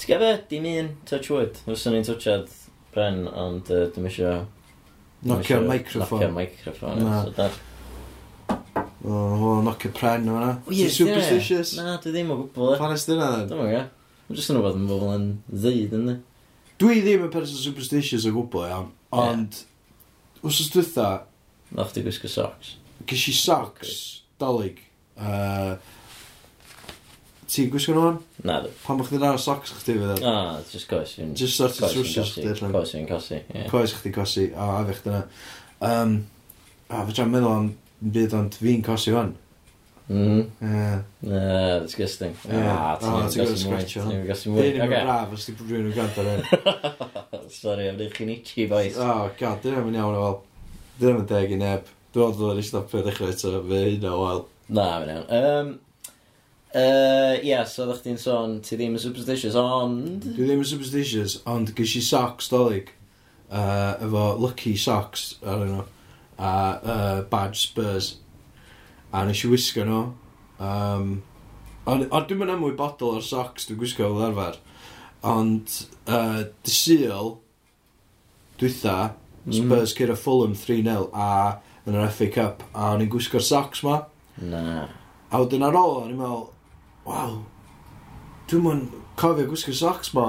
Ti'n gafio, dim un touch wood. Fyswn ni'n touchad bren, ond uh, dim eisiau... Nocio microphone. Nocio microphone. Na. So, that... O, oh, nocio pren o'na. Ti'n superstitious? Na, dwi ddim o gwbl. Pan ys dyna? Dwi'n mwyn Mae'n jyst yn rhywbeth yn bobl yn ddeud, ynddi? Dwi ddim yn person superstitious o gwbl, iawn. Ond, yeah. os ys dwytha... Nath ti gwisgo socks. Gysi socks, dolyg. Uh, Ti'n gwisgo nhw hwn? Na, dwi. Pan bych chi'n ar socks chdi fydd? ddod? Ah, just coes. Just sort of trwsys chdi allan. Coes fi'n cosi, ie. Coes chdi cosi, a afech dyna. Um, a fe tra'n meddwl am byd ond fi'n cosi o'n. Mm. Yeah. Uh, disgusting. Yeah. Ah, ti'n gwybod sgwetio. Ti'n gwybod sgwetio. Dyn ni'n braf os ti'n rhywun yn gwrando ar hyn. Sorry, am ddech chi'n itchy, boys. Oh, god, dyn ni'n iawn o fel. Dyn ni'n deg i neb. Dwi'n meddwl bod ni'n stopio dechrau eto, fe hynna wael. Na, fe'n iawn. Um, uh, yeah, so ddech chi'n sôn, ti ddim yn superstitious, ond... Dwi ddim yn superstitious, ond gys i socks dolyg. Uh, efo lucky socks ar yno. A uh, badge spurs. A nes i wisgo nhw. Um, ond on, dwi'n mynd am mwy bodol o'r socks dwi'n gwisgo fel arfer. Ond uh, dy dysil, dwytha, mm. Spurs mm. cyrra Fulham 3-0 a yn yr FA Cup, a o'n i'n gwisgo'r socks ma. Na. A wedyn ar ôl, o'n i'n meddwl, waw, dwi'n mwyn cofio gwisgo'r socks ma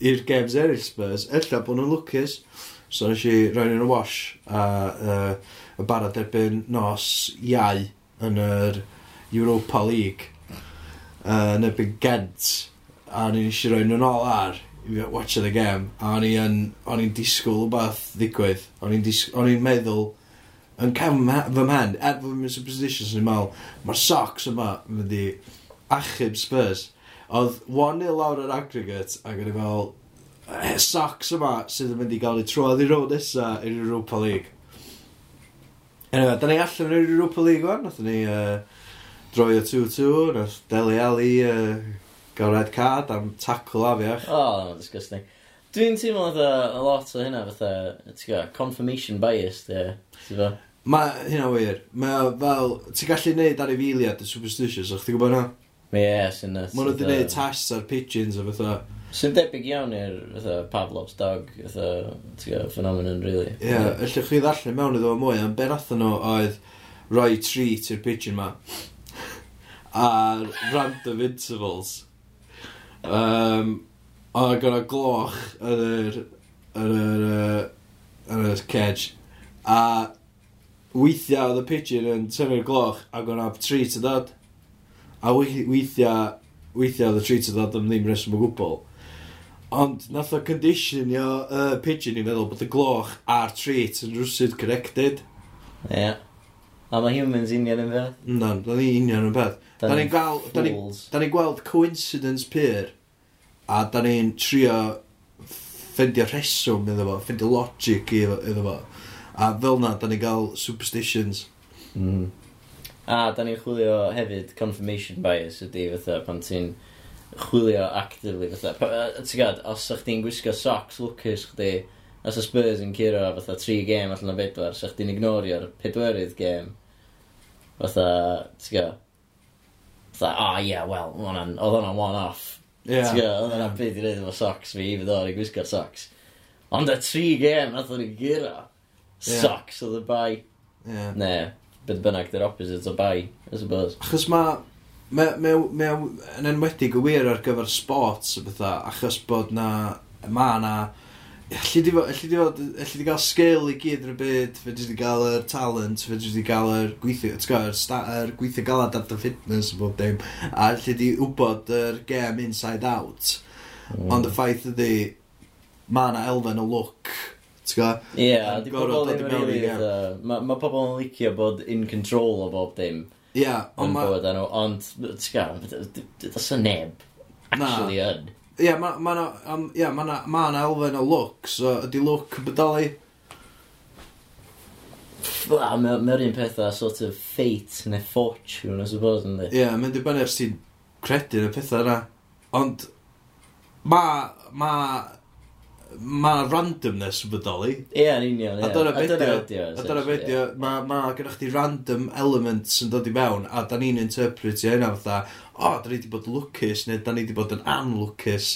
i'r games eraill Spurs, ella bod nhw'n lwcus. So nes i roi nhw'n y wash a uh, y barod erbyn nos iau yn yr Europa League uh, yn erbyn Gent a ni nes i roi nhw'n ôl ar i watch the game a o'n i'n disgwyl rhywbeth ddigwydd o'n i'n meddwl yn cefn fy mhen, er fod fi'n superstitious yn meddwl, mae'r socks yma yn mynd i achub Spurs. Oedd 1-0 lawr yr aggregate, ac yn i e, socks yma sydd yn mynd i gael ei troedd i rown nesa i'r Europa League. Anyway, da ni allan i'r Europa League o'n, nath ni uh, droi o 2-2, nath Deli Ali uh, gael red card am tackle afiach. O, oh, disgusting. Dwi'n teimlo fatha a lot o hynna fatha, ti'n confirmation bias, ie. Ti'n Mae hynna wir. Mae o fel, ti'n gallu neud ar efiliad y superstitious, o'ch ti'n gwybod na? Ie, sy'n nes. Mae nhw wedi neud tests ar pigeons a fatha. Sy'n debyg iawn i'r fatha Pavlov's dog, fatha, ti'n gwybod, phenomenon, really. Ie, yeah, allwch chi ddarllen mewn iddo fo mwy, ond ben atho nhw oedd roi treat i'r pigeon ma. a random intervals. Um, a gyda gloch yn yr, yn yr, yn yr cage. A weithiau oedd y pigeon yn tynnu'r gloch ac o'n ab treat yn dod. A weithiau, weithiau oedd y treat yn dod am ddim reswm o gwbl. Ond nath o conditionio y uh, pigeon i feddwl bod y gloch a'r treat yn rwsyd connected. Ie. Yeah. A mae humans union yn beth? Na, da ni union yn beth. Da ni'n gael... Da ni'n ni gweld coincidence pyr A da ni'n trio ffendio rheswm iddo fo, ffendio logic iddo fo. A fel na, da ni gael superstitions. Mm. A da ni'n chwilio hefyd confirmation bias ydy fatha pan ti'n chwilio actively fatha. Ti'n gad, os ydych chi'n gwisgo socks lwcus chdi, os y Spurs yn curo fatha tri gêm allan o bedwar, sa'ch di'n ignorio'r pedwerydd gêm. Fatha, ti'n gad, Fatha, ah, oh, yeah, well, oedd hwnna'n one-off. Yeah. Ti'n go, oedd hwnna'n byd i reid efo socks fi, fydd o'r i gwisgo socks. Ond y tri gêm nath o'n i gyro. Socks oedd y bai. Yeah. Ne, beth bynnag dy'r opposite o bai, I suppose. Achos mae... Mae ma, ma, yn enwedig y wir ar gyfer sports o bethau, achos bod na... ma na... Alli di, fod, alli, di fod, alli di gael sgil i gyd yn y byd, fe di gael yr talent, fe di gael yr gweithio, ti'n gael, yr gweithio galad ar dy fitness bob dim, a alli di wybod yr game inside out. Mm. Ond y ffaith ydi, mae yna elfen o look Ie, yeah, di pobl ddim yn rili Mae ma pobl yn licio bod in control o bob dim. Ie, yeah, ond ma... Bywyd nhw, ond, ti'n ddos y neb. Actually yn. Ie, ma, ma na, um, yeah, ma na, ma na elfen o look, so ydy look yn bydoli? Mae'r un peth a sort of fate neu fortune, I suppose, yndi? Ie, yeah, mae'n dibynnu ers ti'n credu yn y pethau yna. Ond, ma, ma, mae randomness yn bodoli. Ie, yn union. Yeah. A dyna fideo, a dyna fideo, mae ma gennych chi random elements yn dod i mewn, a da ni'n interpretio hynna fatha, o, oh, da ni wedi bod lwcus, neu da ni wedi bod yn anlwcus.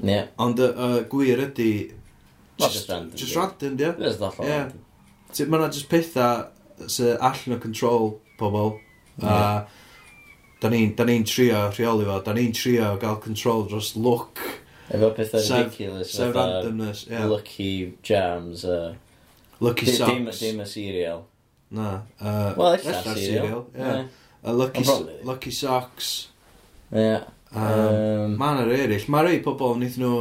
Ie. Yeah. Ond uh, gwir ydy... Just, random. Just random, ie. Just all yeah. random. Mae yna just pethau sy'n allan o control pobl. A, da ni'n ni trio rheoli fo, da ni'n trio gael control dros look Efo pethau ridiculous. Sef randomness, ie. Yeah. Lucky jams. Uh, lucky socks. Dim, dim y cereal. Na. Uh, Wel, ella'r cereal. Yeah. Uh, lucky, probably... lucky socks. Ie. Yeah. Um, um mae yna rei eraill. Mae rei pobl, wnaeth nhw,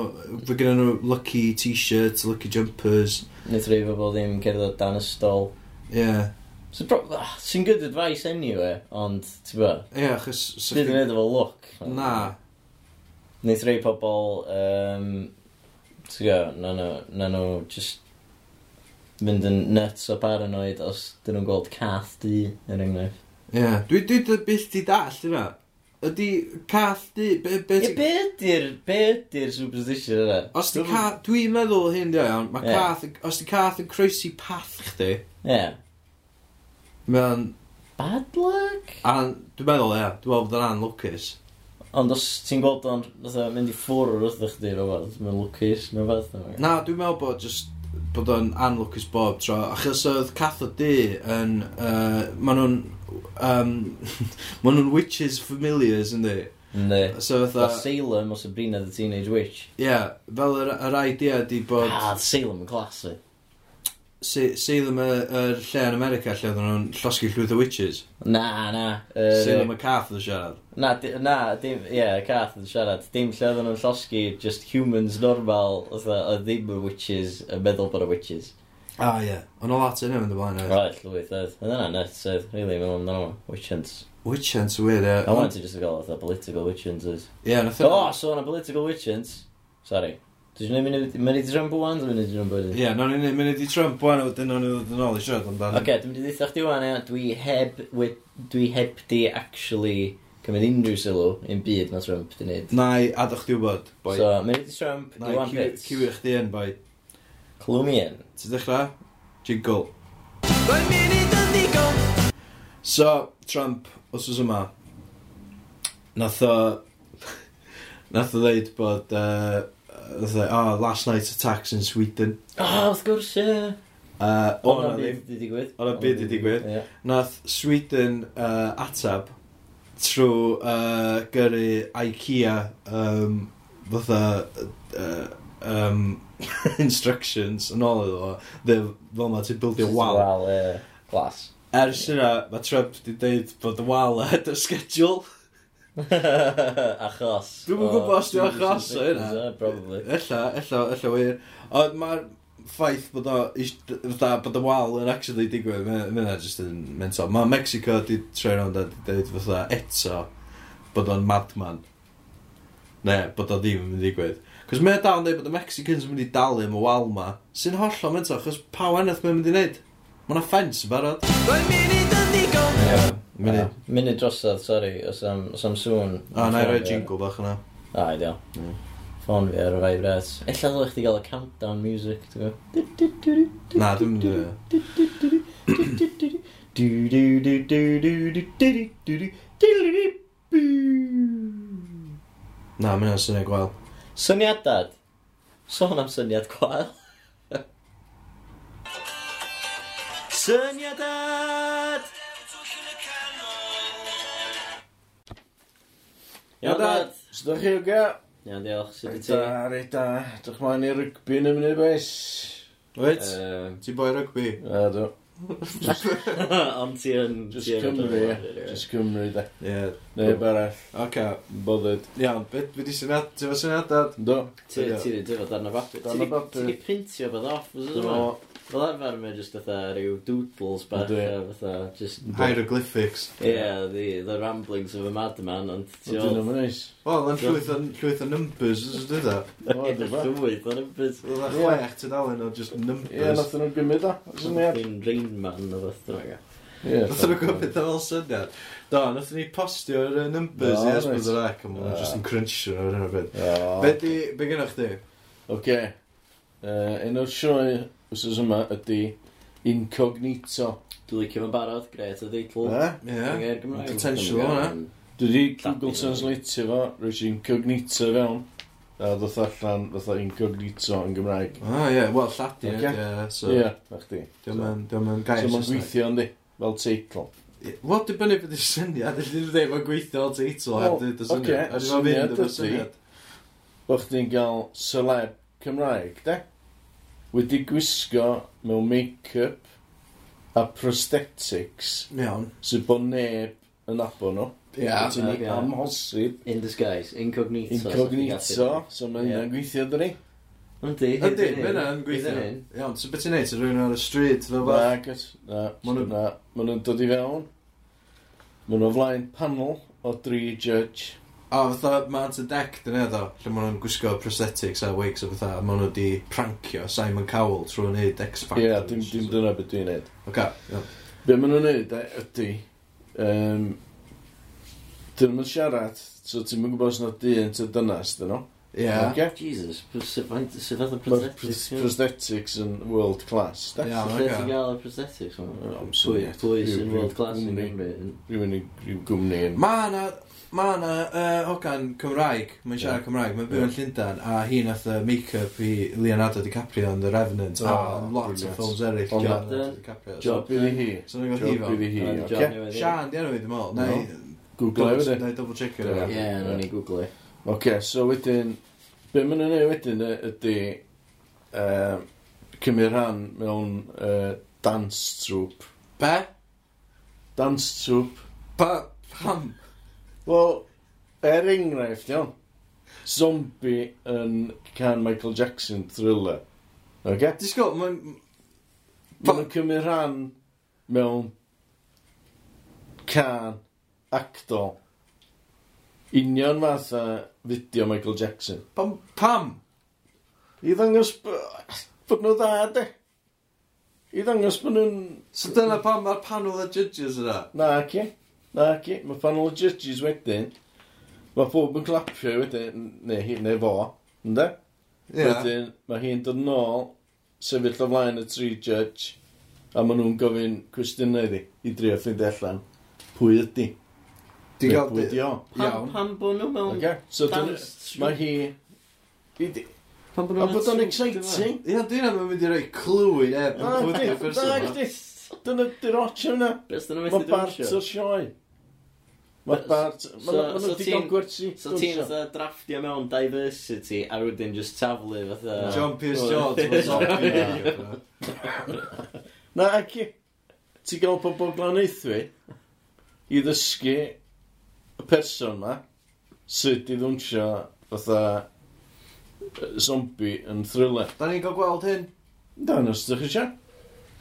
fe gyda nhw lucky t-shirts, lucky jumpers. Nid rei pobl ddim cerdded dan y stol. Ie. Yeah. So, ah, sy'n good advice anyway, ond, ti'n ba? Ie, yeah, achos... Bydd yn edrych o look. Na, Neith rei pobl, um, ti'n gwybod, na nhw, na nhw just mynd yn nuts o paranoid os dyn nhw'n gweld cath di, er enghraifft. Ie, yeah. dwi, dwi, dwi byth di dall yna. Ydy cath di... Be, be, ti... be ydy'r, be ydy'r superstition yna? Os di cath, dwi'n meddwl hyn di iawn, mae yeah. cath, os di cath yn croesi path chdi. Ie. Yeah. Mae'n... Bad luck? A dwi'n meddwl, ie, yeah, dwi'n meddwl bod yn anlwcus. Ond os ti'n gweld o'n fatha mynd i ffwrwr wrth eich di rhywbeth, mae'n lwcus neu fath. Na, dwi'n meddwl bod just bod o'n anlwcus bob tro. Achos oedd cath o di yn... Uh, maen nhw'n... Um, maen nhw'n witches familiars, ynddi? Ynddi. So fatha... Fatha Salem o Sabrina the Teenage Witch. Ie, yeah, fel yr, yr idea di bod... Ah, Salem yn clasu. Salem y, y lle yn America lle oedden nhw'n llosgu llwyth o witches. Na, na. Uh, Salem y cath oedd siarad. Na, di, na, dim, ie, yeah, cath oedd siarad. Dim lle oedden nhw'n llosgu just humans normal, oedd ddim y witches, yn meddwl bod y witches. Ah, ie. Yeah. Ond o lot yn ymwneud blaen oedd. Right, llwyth oedd. Oedd yna nuts oedd, really, mewn amdano. Witch hunts. Witch hunts, weird, ie. I wanted just to call it the political witch hunts. Ie, yeah, nath. Oh, so on a political witch hunts. Sorry. Dwi'n gwneud i mynd i Trump o'n dwi'n mynd i Trump o'n Ie, yeah, nawn ni'n mynd i Trump o'n wedyn o'n i'n dod yn ôl i siarad amdano. Oce, dwi'n mynd i ddeitha chdi wan, ia, dwi heb, dwi heb di actually cymryd unrhyw sylw i'n byd mae Trump di wneud. Na, adwch chdi wybod, boi. So, mynd i Trump, i wan bit. Cywir chdi yn, boi. Clwmi yn. Ti'n dechrau? Jingle. Mae'n munud yn ddigon. So, Trump, os oes yma, nath o... nath o ddeud bod... Uh, oh, last night attacks in Sweden. Oh, wrth gwrs, ie. Uh, O'na byd wedi digwydd. O'na byd wedi digwydd. Nath Sweden uh, atab trwy uh, gyrru IKEA um, fatha uh, um, instructions yn ôl iddo fo. Fel ma ti'n bildio wal. Wal, ie. Glas. Ers yna, mae Trump wedi dweud bod y wal ahead o schedule. achos. Dwi'n mwyn gwybod os dwi'n achos o hynna. Probably. Ella, ella, ella wir. Ond mae'r ffaith bod o, fatha, bod y wal yn actually digwydd, mae'n ma just yn mental. Mae Mexico di troi rownd a di dweud fatha eto bod o'n madman. Ne, bod o ddim yn mynd i digwydd. Cos mae'n dal yn dweud bod y Mexicans yn mynd i dalu am y wal ma, sy'n hollol mental, chos pa wanaeth mae'n mynd i wneud? Mae'n offence yn barod. Mae'n mynd i Munud. Munud drosodd, sori, os am, os am sŵn. O, na i roi jingle bach yna. A, ideal. Mm. Ffôn fi ar y fai bret. Ella ddylech chdi gael y countdown music, ti'n gwybod? Na, dwi'n mynd e. Na, mae'n syniad gwael. Syniad dad. Sôn am syniad gwael. syniad dad! Iawn, dad. Sut ydych chi, oge? Iawn, diolch. Sut ydych ti? Da, reit da. Dych mlaen i rygbi yn y munud, bes. Wyt? Ti boi rygbi? A, dwi. Ond ti yn... Just Cymru, ie. Just Cymru, de. Ie. Neu barall. Oce. Bodded. Iawn, beth fi di syniad? Ti fo syniadad? Do. Ti di dyfod darn o bapur. Darn o bapur. Ti di printio beth off, fos yma? Fel arfer mae jyst fatha rhyw doodles bach a fatha just... Hieroglyphics. Ie, yeah, the, the ramblings of a madman, ond ti oedd... Ond dyn nhw'n nice. Wel, yn llwyth o, llwyth o numbers, ys ydw da? O, dy fa. Llwyth o numbers. Oedd a chwech tydalen o just numbers. Ie, yeah, nath nhw'n gymryd o. Something Rain Man o fath o'n Nath nhw'n gwybod beth fel syniad. Do, nath ni postio'r uh, numbers i esbyd o'r ac, ond just yn crunchio o'r hynny byd. Be di, be gynnwch di? Oce. Un o'r sioe wrth yma ydy Incognito. Dwi'n licio fan barod, gret o deitl. Ie, ie. Potential o'na. Dwi wedi Google Translate fo, rwy'n sy'n cognito fewn. A ddoth allan, fatha incognito yn Gymraeg. Ah, ie, yeah. wel, lladu, ie, okay. yeah, so... Ie, yeah, na chdi. Diolch yn gair. So mae'n gweithio, yndi, fel teitl. Wel, dy bynnu beth yw'r syniad, ydy ddim dweud mae'n gweithio fel teitl, Wel, dyd y syniad. Ok, syniad ydy. Bo chdi'n cael celeb Cymraeg, de? Wedi gwisgo mewn make-up a prosthetics. Iawn. Sydd bod neb yn abo nhw. No? Ia. Ti'n amhosib. In disguise, incognito. Incognito, so mae hynna'n gweithio, dyn ni. Yndi, ydy, mae hynna'n gweithio. Iawn, so beth i'n neud, rhywun ar y stryd, fel bach? Na, na, maen nhw'n dod i fewn. Maen nhw'n flaen panel o dri judge. A fatha, mae at y deck dyn eddo, lle maen nhw'n gwisgo prosthetics a wigs a fatha, a maen nhw wedi prancio Simon Cowell trwy'n neud X Factor. Ie, yeah, dim, dim dyna beth dwi'n neud. Oce, iawn. Be maen nhw'n neud e, ydy, um, dyn nhw'n siarad, so ti'n mynd gwybod os yna dyn ty dynas, dyn nhw. Ie. Okay? Jesus, sef fath o prosthetics. Prosthetics yn world class, da? Ie, mae'n gael. gael y prosthetics, mae'n pwy, pwy sy'n world class yn Gymru. Rwy'n rhyw gwmni yn. Ma na, ma na, uh, ogan Cymraeg, mae'n siarad Cymraeg, mae'n byw yn Llundain, a hi nath y make-up i Leonardo DiCaprio yn The Revenant, a lot o ffilms eraill. Job DiCaprio. Job Billy Hee. Job Billy Hee, oce. Sian, di enw i, dim ol. Google e wedi. Neu double checker Ie, Ie, no ni Google e. Oce, so wedyn, be maen nhw'n ei wedyn ydy uh, cymryd rhan mewn uh, dance troupe. Be? Dance troupe. Pa? Pam? Wel, er enghraifft, iawn. Zombie yn can Michael Jackson thriller. Oce? Okay? Disgol, mae'n... Mae'n cymryd rhan mewn can actol. Union math a fideo Michael Jackson. Pam? Pam? I ddangos bod nhw dda, de. I ddangos bod nhw'n... So dyna pam mae'r panel o judges yna? Na, ci. Na, ci. Mae panel o judges wedyn. Mae pob yn clapio wedyn, neu, hi, neu fo, ynddo? Yeah. Wedyn, mae hi'n dod yn ôl, sefyll o flaen y tri judge, a maen nhw'n gofyn cwestiynau iddi, i drio ffeindio allan pwy ydy? Di gael... Wedi o. Pam, Iawn. pam bod nhw mewn okay. So dyna... dance Mae hi... i- Pam bod A nhw'n bod o'n exciting. E? Ie, dyna mae'n mynd i roi clw i neb yn pwydio person yma. Dyna di'r otio yna. Beth dyn nhw'n Mae methu Bart o'r dawnsio? sioe. Mae So- Bart... so- Mae so nhw'n ti'n- digon gwersi. So ti'n fatha drafftio mewn diversity a wedyn just taflu fatha... John Pierce Jones was off Na, ac i. Ti'n gael pobl glanaethwy i ddysgu y person ma sydd i ddwnsio fatha yy, zombi yn thriller. Da ni'n cael gweld hyn. Da, nos ydych chi eisiau?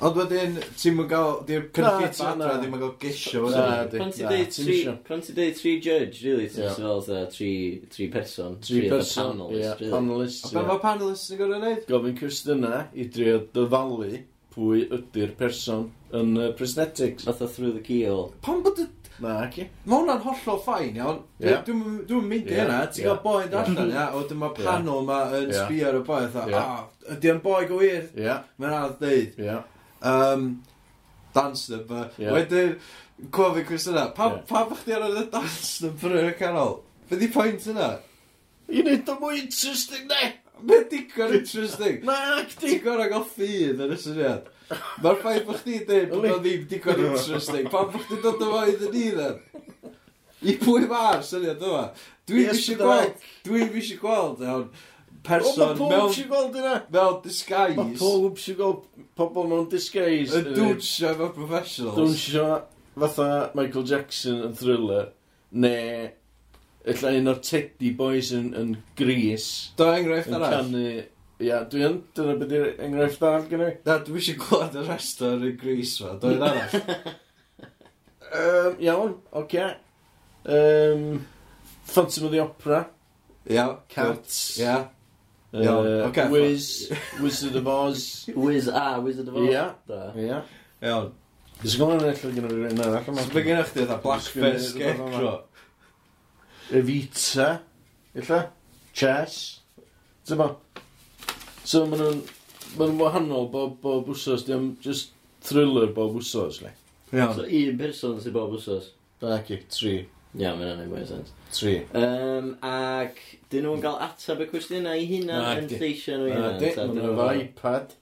Ond wedyn, ti'n mynd gael, di'r cynffit Na, adra, na. ddim yn gael gisio. Na, di. Pan ti'n Na, deud ti'm tri, isio. pan ti'n deud tri judge, really, ti'n Ie. yeah. fel fatha tri, tri person, Tri fatha person, panelist, ie, really. panelist. A ie. mae panelists yn gorau wneud? Gofyn cwestiynau i drio dyfalu pwy ydy'r person yn uh, prosthetics. Fatha through the keyhole. Pan bod y Na, ac i. Mae hwnna'n hollol ffain, iawn. Yeah. Dwi'n dwi mynd i hynna, ti'n cael boi'n darllen, ia, o dyma panel yma yn sbio ar y boi, a ydy yn boi gywir? Ia. Mae'n anodd dweud. Ia. Um, dance number. Yeah. Wedyn, cofio Chris yna, pa, yeah. pa bach di ar y dance number yn y canol? Be di pwynt yna? I wneud o mwy interesting, ne? Be digon interesting? Na, ac ti gorau gael ffydd yn y syniad. Mae'r ffaith bod chdi'n dweud bod o ddim digon interesting. Pan bod chdi'n dod yma iddyn ni, then? I pwy mae'r syniad yma? Dwi'n eisiau gweld, dwi'n eisiau gweld, iawn, person mewn... O, gweld yna. Mewn disguise. Mae pob eisiau gweld pobl mewn disguise. Yn dwnsio efo professionals. Dwnsio fatha Michael Jackson yn thriller. Ne, illa un o'r Teddy Boys yn, yn Gris. Do enghraifft arall. Yn canu Ia, dwi yn, dyna beth yw'r enghraifft arall gen i. Na, dwi eisiau gwlad y rest o'r un gris fa, dwi'n arall. um, iawn, oce. Okay. Um, Phantom of the Opera. Ia. Cats. Ia. Uh, iawn, oce. Okay. Wiz, Wizard of Oz. Wiz ah, Wizard of Oz. Ia. Ia. Iawn. Dwi'n gwybod yn allan gen i'r un arall. Dwi'n gen i chdi oedd Blackface Scarecrow. Evita. Illa. Chess. Dyma. So maen nhw'n ma nhw wahanol bob, bob wsos, diolch just thriller bob wsos, le. Iawn. So un person sy'n bob wsos. Ac i, tri. Ia, mae'n anodd mwy o sens. Tri. Um, ac dyn nhw'n cael atab y cwestiynau i hynna, Na, yn di. lleisio nhw i hynna. ta Maen dyn nhw'n nhw- efo iPad,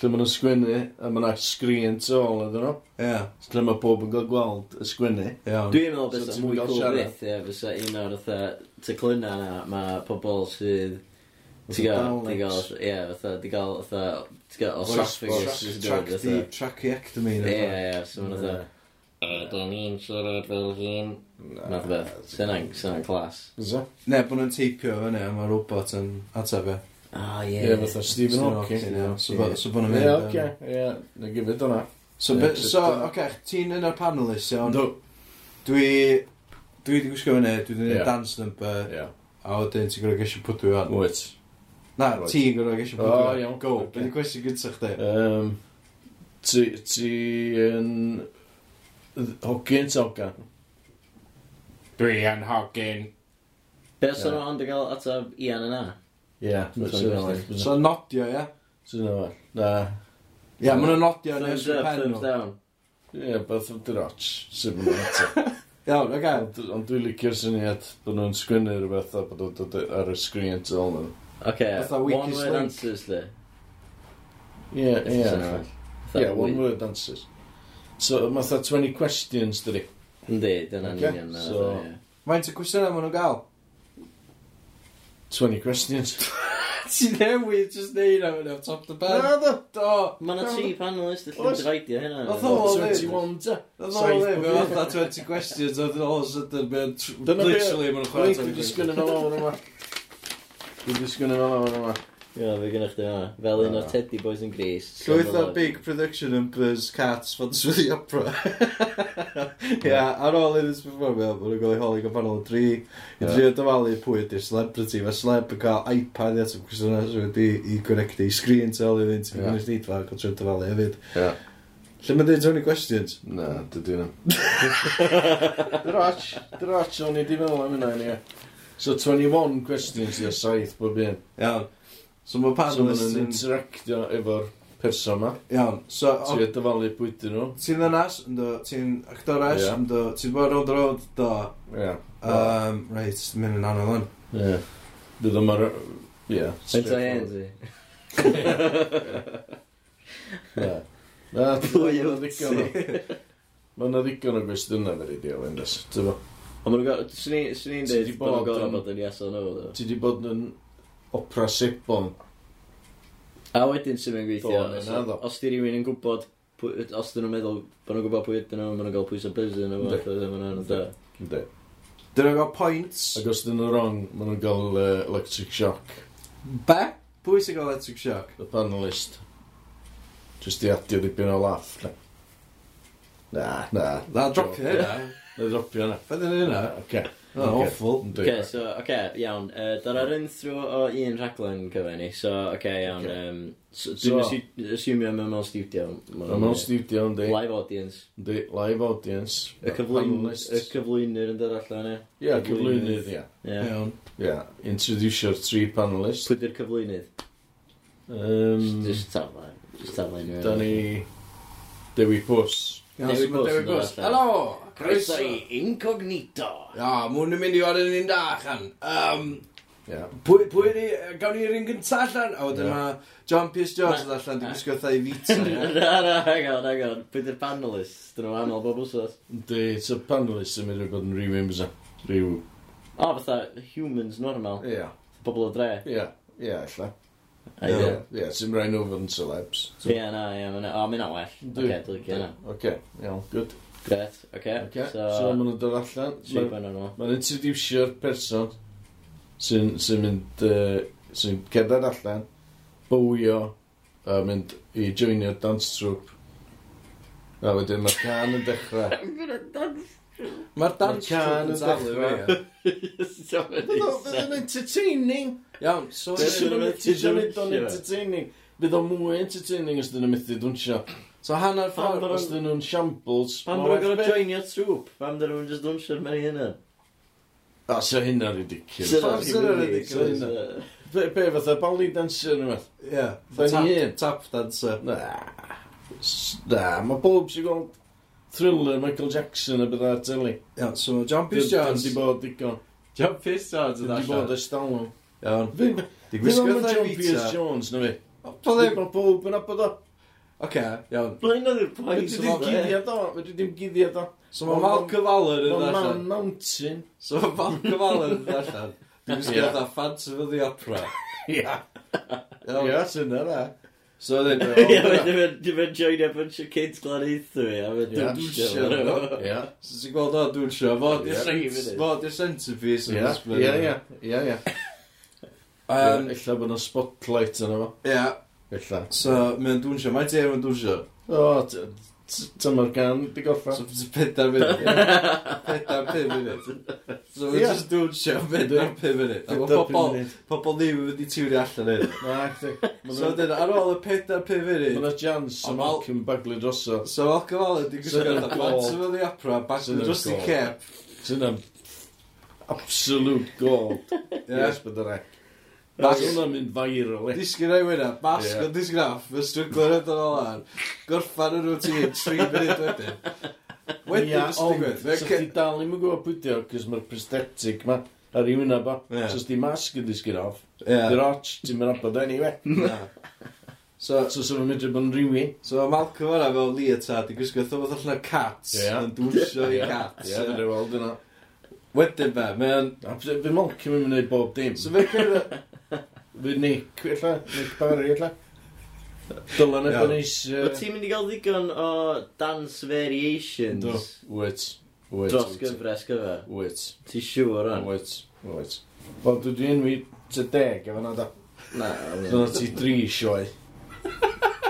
lle maen nhw'n sgwynnu, a maen nhw'n sgrin tu ôl ydyn nhw. Ie, Lle mae bob yn cael gweld y sgwynnu. iawn. Dwi'n meddwl So beth ti'n mwy gael cool siarad? beth, ie, fysa un o'r fatha teclynna na, mae pobl sydd Ti'n gael, ti'n gael, ie, fatha, ti'n gael, fatha, ti'n gael osophagus. Tracheectomy. Ie, ie, ie, so mae'n fatha. Ydyn ni'n siarad fel hyn. Math o beth. Syna'n, syna'n clas. Ne, bod nhw'n teipio fyny, a mae robot yn ateb e. Ah, ie. Ie, fatha Stephen Hawking. ie. So bod nhw'n mynd. Ie, oce, ie, na gyfyd o'na. So, so oce, ti'n un o'r panelist, iawn? Dwi, dwi wedi gwisgo fyny, dwi wedi gwneud dance number, Ie. a wedyn ti'n gwneud gesio pwdw i fan. Wyt. Na, right. ti'n gwrdd eisiau bwgio. O, iawn. Go, okay. beth yw cwestiwn gyntaf chdi? Um, ti, ti yn... Hogyn toga? Dwi yn hogyn. Be os yna ond yn cael atab Ian yna? Ie. sy'n So nodio, ie? Sy'n yna. Na. Ie, maen nhw'n nodio yn ysgrifennu. Thumbs up, thumbs down. Ie, beth yw'n dyroch. sy'n maen nhw'n Iawn, oce. Ond dwi'n licio'r syniad bod nhw'n sgwynnu rhywbeth a bod nhw'n dod ar y sgrin tu ôl nhw. Oce, Fatha one weakest word link. answers di. Ie, ie. Ie, one word answers. So, matha 20 questions, dydi. Yndi, dyna'n Oce, union na. so- fatha, ie. Faint o cwestiynau maen nhw'n gael? 20 questions. Ti newid just neud am yna, top the pen. do. Do. Ma' na tri panelist i llun Oes. dyfaidio hynna. Nath o- Wel, 21 ta. Oedd o Saith ddim, bob un. oedd fatha 20 questions, oedd all of a sudden, mae'n Dyna be- literally maen nhw'n Dwi'n chwarae disgyn yn ôl yma. Dwi'n disgyn yn yma, yma, Ie, fe gynnwch chi yna. Fel un o'r Teddy Boys yn Gris. Llwyth o big production yn Buzz cats fod swyddi opera. Ie, ar ôl i ys performio, bod nhw'n gael ei holi gofannol yn dri. I dri o dyfalu pwy ydy'r celebrity. Mae celeb yn cael iPad at ym cwestiynau sydd wedi i gwneud i screen tel ôl i fynd. Ti'n gwneud i dfa, gael trwy'n dyfalu hefyd. Ie. Lle mae'n dweud Tony Questions? Na, dydw i na. Droch, droch, o'n i di meddwl am hynna, ie. So 21 questions i'r saith bob un. Iawn. So mae panelist so, yn interactio efo'r person yma. Iawn. So, o... a dyfalu bwyty nhw. Ti'n ddynas, ti'n actores, yeah. ti'n bod round round, do. Yeah. Um, Reit, mynd yn anodd hwn. Yeah. Dydd yma... Ie. Enta end i. Na, pwy o'n ddigon o... Mae yna ddigon o gwestiynau fe rydw i, Elendis. Ti'n Ond maen nhw'n gael... Swn i'n Ti dweud bod bod nhw'n gorau yn- bod yn iaso nhw. ddo. Ti di bod yn opera sebon. A wedyn sy'n mynd gweithio. Do, os- na. Os di rhywun yn gwybod... pwy- Os dyn nhw'n meddwl bod nhw'n gwybod pwy ydyn nhw, maen nhw'n gael pwys o buzzer nhw. Yndi. Felly maen nhw'n da. Ynddi. Dyn nhw'n gael points. Ac os dyn nhw'n wrong, maen nhw'n gael uh, electric shock. Be? Pwy sy'n gael electric shock? Y panelist. Just i adio dipyn o laff. Na, na. Na, drop it. Na. Na dropio na. Fe ddyn nhw'n hynna? Oce. Oh, awful. Oce, so, oce, iawn. Uh, Dyna ar un o un rhaglen cyfer ni. So, oce, okay, iawn. Okay. Um, so, dwi'n so, asumio mewn mewn studio. Mewn mewn studio, ynddi. Live audience. Ynddi, live audience. Y cyflwynyr yn dod allan, ie? Ie, cyflwynydd, ie. Iawn. Ie, introducio'r tri panelists. Pwy di'r cyflwynydd? Um, just taflen. Just taflen. Da ni... Dewi Pws. Dewi Pws. Hello! Croeso i incognito. Ia, mwyn yn mynd i o'r ni'n da, allan. Um, Yeah. Pwy, pwy ni, gawn ni'r un gynta allan? A wedyn yeah. mae John Pierce Jones yn allan, dwi'n gwisgo thai fita. Na, na, hang on, hang on. Pwy di'r panelist? Dyn nhw anol bob wsos. Di, so panelist yn mynd i bod yn rhyw imbys Rhyw... O, fatha humans normal. Ie. Yeah. Pobl o dre. Ie, ie, allan. Ie, ie, sy'n rhaid nhw fod yn celebs. Ie, na, ie, o, mynd o well. Oce, dwi'n gynna. Oce, iawn, good. Gret, oce. Okay. Okay. So, so maen nhw'n dod allan. Mae'n ma, ma introducio'r person sy'n sy mynd, uh, sy'n cerdded allan, bywio, a uh, mynd i joinio'r dance troupe. A wedyn mae'r can yn dechrau. Mae'r dance can yn dechrau. Bydd o'n entertaining. Iawn, so... Fydd o'n entertaining. Bydd o'n mwy entertaining os dyn nhw'n methu dwnsio. So hanner ffordd, os dyn nhw'n shambles... Pam bod nhw'n joinio trwp? Pam dyn nhw'n just dwnsio'r mewn i hynna? O, so hynna ridiculous. So hynna'n ridiculous. Be, be fatha, ballet dancer yn ymwneud? Ie. Fatha ni un. Tap dancer. Na. Na, mae bob sy'n gweld thriller Michael Jackson a bydda ar teli. Ia, so mae John Pierce Jones. Dyn di bod digon. John Pierce Jones yn allan. Dyn di bod ystalwm. Iawn. Dyn di bod John Pierce Jones, na fi. Dyn di bod bob yn abod o. Oce, iawn. Mae hynna ddim pwynt Fedri ddim guddiad o, fedri ddim guddiad o. So mae Malcolm Allen yn ddarllen. Mae Man Mountain. So mae Malcolm Allen yn ddarllen. Dwi'n sgio dda Phantom of the Opera. Ia. Ia, sy'n yna. So then... Ia, oh, dwi'n mynd joinio bunch of kids glan eithu i, a mynd dwi'n dwnsio. Ia. So ti'n gweld o dwnsio, fo di'r centerpiece yn ysbryd. Ia, ia, ia, ia. Ella bod yna spotlight yna fo. Ia. Illa. So, mae'n o'n dwnsio. Mae'n ti efo'n dwnsio. O, dyma'r gan di gorffa. So, pedair munud. Pedair pum munud. So, mae'n just dwnsio pedair pum munud. A mae pobl, pobl ddim yn wedi tiwri allan hyn. Na, chdi. So, dyn, ar ôl y pedair pum munud... Mae'n jans o Malcolm Bagley droso. So, Malcolm Allen di gwisgo gyda bant yn mynd i apra, Bagley drosi cap. Sy'n absolute gold. Yes, bydd the rec. Oedd hwnna'n mynd viral. e. Disgyn ei wyna, masg yn disgraff, fy strygler yn dod olar, gorffan yn rwy'n tri munud wedyn. Wedyn fy digwydd. Ie, ond, sa'ch ti dal ddim yn gwybod pwydio, cys mae'r prosthetic ma ar ei wyna bo. Yeah. Sa'ch ti masg yn disgyn off, yeah. dy'r och, ti'n mynd abod anyway. So, so, so sy'n mynd bod yn rhywun. So, Malcolm yna fel leotard, i gwisgo thyfodd allan o cats, yn dwsio i cats. Ie, dwi'n weld yna. Wedyn be, mae'n... Fe Malcolm yn mynd i bob dim. So, fe'n Fy Nick, illa, Nick Barry, illa. Dylan efo neis... Wyt ti'n mynd i gael ddigon o dance variations? Do. Wyt. Wyt. Dros gyfres gyfer? Wyt. Ti siŵr o'n? Wyt. Wyt. Wel, dwi dwi'n enwi ty deg efo na da. Na. Dyna ti dri sioe.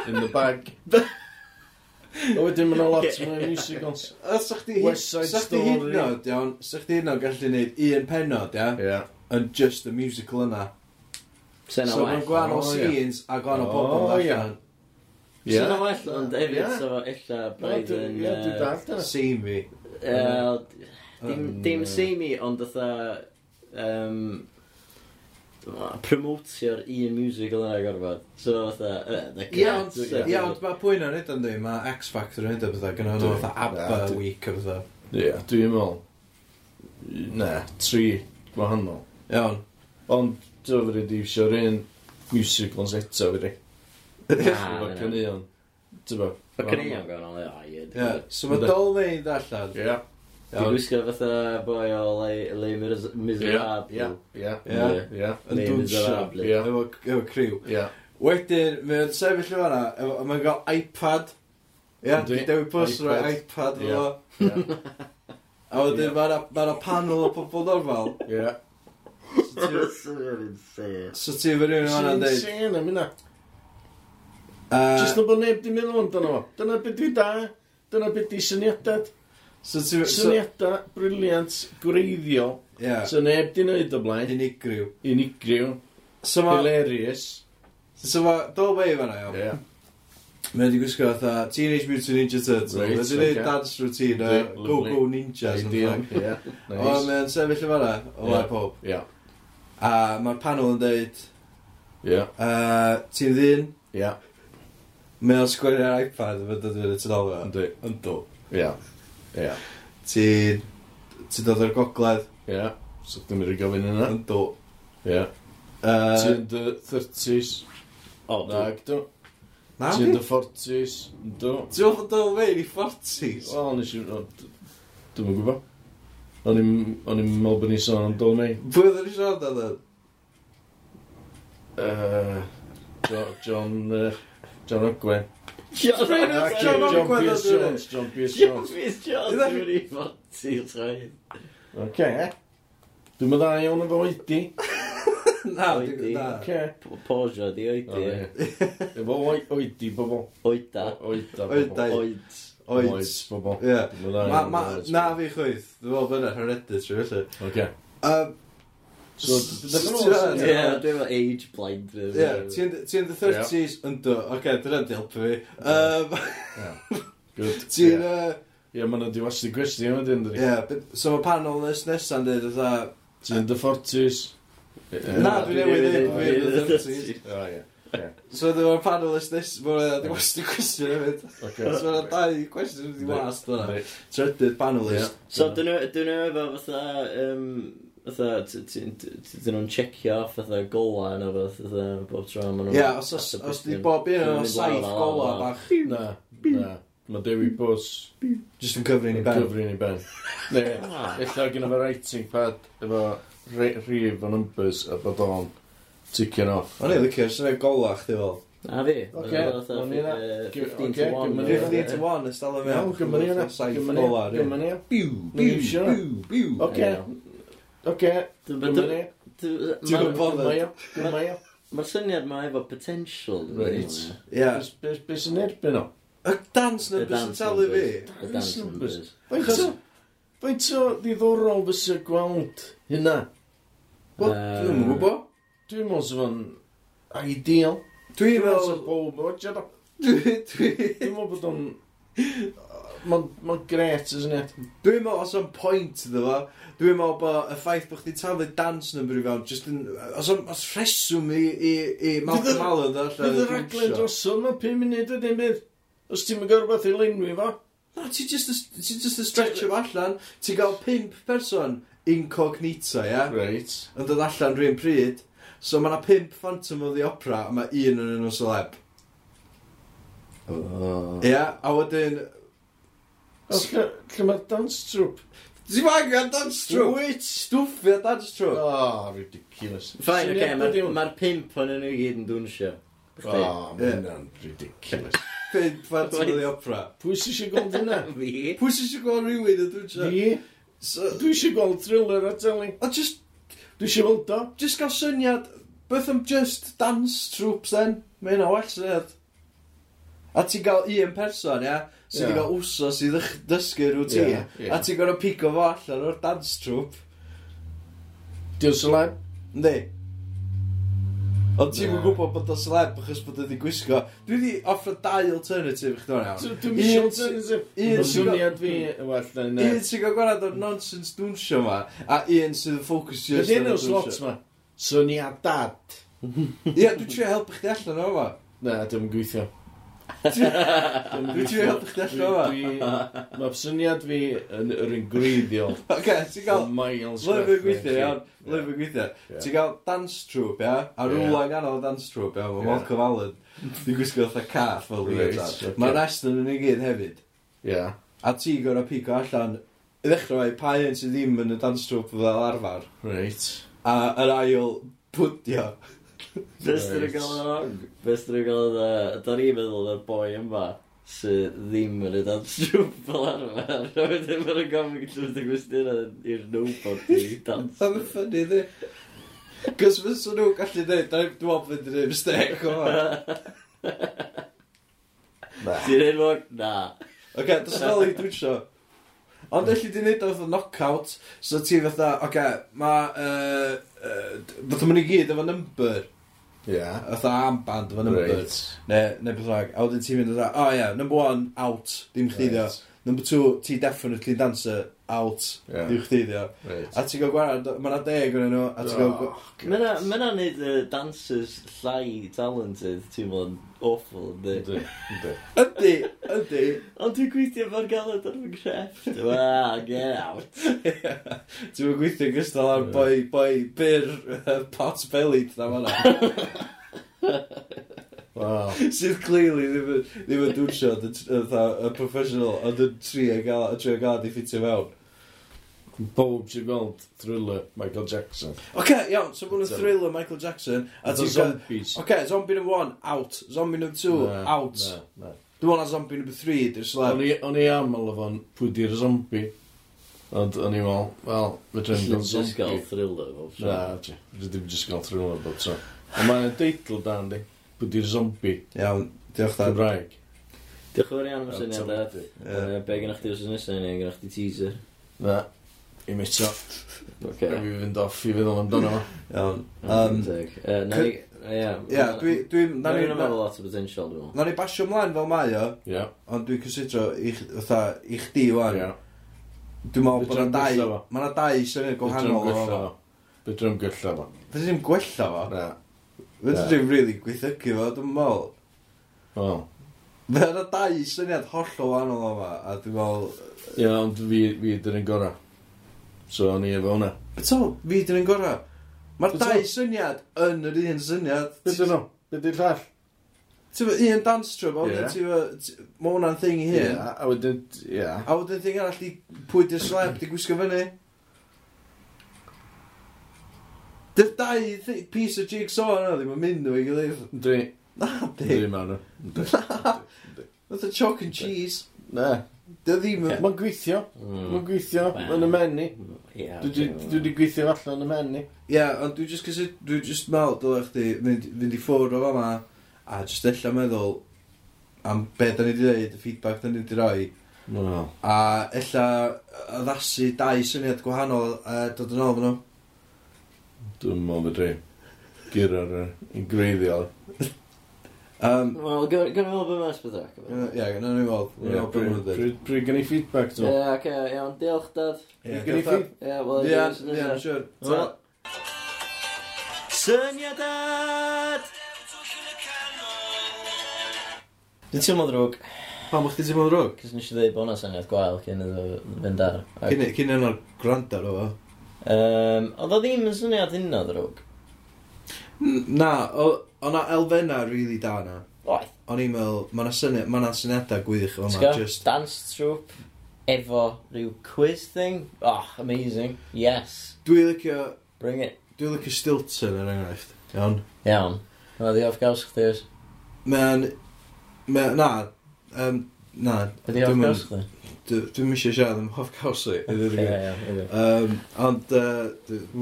In the bag. O wedyn mae'n lot mwy musicals. Sa chdi hyd nod, iawn, sa chdi hyd nod gallu gwneud un penod, ia? Ia. Yn just the musical yna. Sen so, mae'n gwahanol scenes a gwahanol o pobl yn allan. Ie. Sen well, ond hefyd, so illa Biden... Ie, dwi'n dallt yna. Seamy. Dim seamy, ond fatha... Um, promotio'r un musical yna gorfod. So, fatha, the cat. Ie, ond mae pwy'n ar edrych yn mae X Factor yn edrych yn dweud, gyda nhw fatha ABBA week o fatha. Ie, dwi'n meddwl. Ne, tri gwahanol. Iawn. Ond Dwi'n fawr wedi iwsio'r un musical yn eto Na, Efo cynnion. Dyma. Mae cynnion gael o'n leid. Ie, so mae dol ddeud allan. Ie. Di gwisgo fatha boi o Le Miserable. Ie, ie, ie. Yn dwnsio. Efo criw. Ie. Wedyn, mae'n sefyll o fanna, a mae'n cael iPad. Ie, dwi'n dewi bus roi iPad o. A wedyn, mae'n panel o pobl normal. Ie. So ti efo rhywun o'n dweud? Sy'n am yna. Jyst na bod neb di meddwl amdano fo. Dyna beth dwi da. Dyna beth di syniadad. So ti... Syniadau briliant, gwreiddiol. Yeah. So neb di wneud o blaen. Unigryw. Unigryw. So ma... Hilarious. So ma... Do wei fan'na, iawn. Yeah. Mae wedi gwisgo fatha Teenage Mutant Ninja Turtles. Right, mae wedi gwneud dance routine o Go Go Ninjas. Ideal, yeah. Nice. Mae'n sefyll yma na, o yeah. pob. Yeah. A mae'r panel yn dweud, Ie. uh, ti'n ddyn, Ie. mae o'n sgwennu ar iPad yn dod i'r tydolfa. Yndi. Yndw. Ie. Ie. Ti'n... Ti'n dod o'r gogledd. Ie. So dwi'n mynd i gofyn yna. Yndw. Ie. Ti Uh, ti'n dy 30s. O, nag do. na, ti'n yn dy 40s. Do. Ti'n meddwl bod o'n fein i 40s? O, nes i... o, d- Dwi'm yn gwybod. O'n i'n meddwl bod ni'n sôn am Dolmei. Pwy oedd ni'n sôn am Uh, John... Uh, John Ogwen. John Ogwen! John Ogwen! John Pierce Jones. John Pierce Jones. John Pierce Jones. Dwi'n mynd i fforti traed. Oce. Dwi'n mynd dda iawn efo oedi. Na, oedi. Oce. Posio di oedi. Efo oedi, bobl. Oeda. Oeda, bobl. Oed. Oed. Oed, bobl. Ie. Ma- ma- Na fi chwyth. Dwi'n meddwl bod yna hereditary, felly. Oce. Um, So, Ti'n meddwl- Ie, Ie. dwi'n age blind. Ie, Ie, ti'n the 30s, ynddo. Oce, dyna di helpu fi. Yym, Good. Ti'n... Ie, yy, Ie, ma'n ydi wasti gwesti yma dyn, dyn. Ie, so mae panel nes nesa'n dweud fatha... Ti'n dy ffortis. Na, dwi newydd dweud bo yn the 30s. O, ie. So ddim o'r panelist nes, mae'n ddim wastad cwestiwn hefyd. So mae'n dau cwestiwn wedi wast o'na. Trydydd panelist. So dyn nhw efo fatha, fatha, dyn nhw'n checio off fatha gola yna fath, fatha bob tro maen nhw'n... Ie, os di bob un o'n saith gola bach. Na, na. Mae Dewi Bws... Just yn cyfrin i ben. Cyfrin i ben. Ne, illa gyda fe writing pad efo rhif o numbers a bod o'n ticio nhw. O'n i'n licio'r syniad golach, chdi fel. A fi. Oce, o'n i'n 15 to 1. 15 to 1 ys dal yn. Gymru yna. Gymru yna. Gymru yna. Biw, biw, biw, biw. Oce. Oce. Gymru yna. Dwi'n bothered. Mae'r syniad ma efo potential. Right. Ie. Beth sy'n erbyn o? Y dance numbers yn talu fi. Y dance numbers. Faint o ddiddorol fysa gweld hynna? Wel, dwi'n gwybod. Dwi'n meddwl sef yn ideal. Dwi'n meddwl sef bob o oedjad o. Dwi'n meddwl bod o'n... Mae'n gret ys net. Dwi'n meddwl os o'n pwynt iddo fo, dwi'n meddwl bod y ffaith bod chdi talu dance number i fewn, just yn... Os o'n os rheswm i, i, i Malcolm Allen dda. Bydd y raglen dros o'n 5 munud ydy'n bydd. Os ti'n mynd gorfod i lenwi fo. No, ti just a, ti just a stretch o allan. Ti'n gael 5 person incognita, ia? Yeah? Right. Yn dod allan rhywun pryd. So mae yna pimp Phantom of the Opera, a mae un yn nhw'n celeb. Oh. Ia, a wedyn... Os Lle mae dance troupe? Ti'n ma a dance troupe? Wyt, stwffio dance troupe. Oh, ridiculous. Fine, oce, okay, mae'r ma pimp o'n nhw gyd yn dwnsio. Oh, mae'n ridiculous. Pimp Phantom of the Opera. Pwy sy'n siw gweld hynna? Fi. Pwy sy'n siw gweld rhywun yn dwnsio? Fi. So, Dwi eisiau gweld thriller a teli. A just Dwi eisiau weld o. Just gael syniad, beth am just dance troops then? Mae hynna well syniad. A ti'n gael un person, ia, sydd wedi Ie. cael wsos i ddych- dysgu rhyw ti. Ie, ie. A ti'n gorau pico fo allan o'r dance troupe. Diolch yn lai. Yndi. Ond ti'n yn gwybod bod o celeb achos bod o'n gwisgo. Dwi wedi offro dau alternative i chdo'n iawn. Dwi'n mis alternative. Un syniad fi, well, na un. Un sy'n gael gwarad o'r nonsense dwnsio ma, a un sy'n ffocus just ar y slots ma. Syniad dad. Ie, dwi'n trio helpu chdi allan o fa. Na, dwi'n gweithio. Dwi ti'n helpu chdi allan fa? Mae syniad fi yn yr un greiddiol. Oce, ti'n cael... Miles Lyfr gweithio, iawn. Lyfr gweithio. Ti'n cael dance troupe, ia? A rwla yn ganol dance troupe, ia? Mae Malcolm Allen. Dwi'n gwisgo fatha caff fel fi. Mae rest yn yn gyd hefyd. Ia. A ti gorau pico allan. I Ddechrau mae pa un sydd ddim yn y dance troupe fel arfer. Reit. A yr ail pwdio. Best yn y gael yn wrong. Best yn y gael yn... Da ni'n meddwl o'r boi yma sydd ddim yn y dan strwp fel arfer. A wedyn mae'n gofyn gyda'r dy gwestiwn i'r nobod i dan strwp. Mae'n ffynnu ddi. Cos fysa nhw'n gallu dweud, da ni'n dwi'n fynd yn un mistec o Ti'n ein enwog? Na. Oce, dos yn ôl i dwysio. Ond allu di wneud o fatha knockout, so ti fatha, oce, okay, mae, uh, uh, fatha ma'n i gyd efo number. Yeah. Ytha amband fo number. Right. Ne, ne beth rhaeg. A wedyn ti'n mynd o oh yeah, number one, out, dim chdi right. Number two, ti definitely dancer, out, yeah. diwch di ddio. Right. A ti'n gael gwarad, mae'na deg yn nhw, a ti'n gael... Mae yna neud y dancers llai talented, ti'n mwyn awful, ynddi? Ynddi. Ynddi, ynddi. Ond dwi'n gweithio fo'r galed ar fy grefft. Waa, get out. Ti'n mwyn gweithio gystal ar boi, boi, byr, pot bellied, na fanna. Wow. Sydd clearly ddim, ddim yn dwnsio y professional, ond yn tri a gael, a tri a gael di ffitio mewn. Bob sy'n gweld thriller Michael Jackson. Oce, okay, iawn, so bod yn thriller Michael Jackson. A ti'n zombies. Oce, okay, zombie number one, out. Zombie number two, na, out. Na, na. Dwi'n meddwl zombie number three, dy'r slab. O'n i aml efo'n pwy di'r zombie. Ond o'n i'n meddwl, wel, fedrwn i'n gael zombie. Dwi'n gael thriller bob tro. Na, ti. Dwi'n just gael thriller bob tro. Ond mae'n deitl dan, di. Pwy di'r zombie. Iawn, diolch da. Cymraeg. Diolch yn fawr iawn am y syniad da. Be gynnwch chi os ysyn nesaf, neu gynnwch chi teaser. Na i mitio. Oce. Okay. Fi fynd off i feddwl amdano fo. Iawn. Um, Ie, dwi'n... Dwi'n meddwl lot o potential, dwi'n meddwl. Na ni basio ymlaen fel mae o, yeah. ond dwi'n cysidro i, fatha, i chdi wan. Yeah. Dwi'n meddwl bod yna dau... Mae yna dau syniad gwahanol o fo. Bydrwm gylla fo. Bydrwm gwella fo? Na. Bydrwm really gweithygu fo, dwi'n meddwl. Wel. Mae yna dau syniad hollol wahanol o fo, a dwi'n meddwl... Ie, ond fi, fi dyn yn gorau. So o'n i efo hwnna. Beto, fi dyn yn gorau. Mae'r dau syniad yn yr un syniad. Beth dyn nhw? Be dyn llall? Ti'n fawr, un dance trip, a wedyn ti'n fawr, mae hwnna'n thing i hyn. A wedyn, ia. A wedyn thing arall i pwy di'r sleb, di gwisgo fyny. Dy'r dau piece of jigsaw yna ddim yn mynd nhw i gilydd. Dwi. Na, di. Dwi, man. Na. Nath y chalk and cheese. Na. Dy ddim, okay. mae'n gweithio. Mm. Mae'n gweithio well, yn y menni. Yeah, dwi wedi gweithio allan yn y menni. Ie, yeah, ond dwi just gysi, dwi just mel, dylai chdi mynd, mynd i ffwrdd o fama a just ella meddwl am be da ni wedi dweud, y feedback da ni wedi rhoi. No. A ella addasu dau syniad gwahanol a dod yn ôl fan nhw. Dwi'n meddwl fydri. Gyr ar y e, greiddiol. Um, Wel, gan i weld be mae Ysbydrac yn Ie, gan i weld. Ie, pryd gan i feedback to. Ie, ac iawn, diolch dad. Ie, gan i feedback. Ie, wel, ie, ie, siwr. Synia dad! Dwi'n teimlo drwg. Pam o'ch ti ti'n teimlo drwg? Cys nes i ddweud bod yna syniad gwael cyn iddo fynd ar. Cyn yna'r gwrando ar o fo? Oedd o ddim yn syniad hynna drwg. Na, o' na elfenna rili really da na. Oeth. O'n i'n meddwl, ma' na syniad, ma' na syniadau gwych o'n ma, just... Dance troupe, efo rhyw quiz thing. Oh, amazing. Yes. Dwi licio... Bring it. Dwi licio Stilton yn enghraifft. Iawn. Iawn. Yna di off gaws chdi oes? Mae'n... Na. Um, na. Ydi off gaws chdi? Dwi'n eisiau siarad am Hoff Cawsau. Ond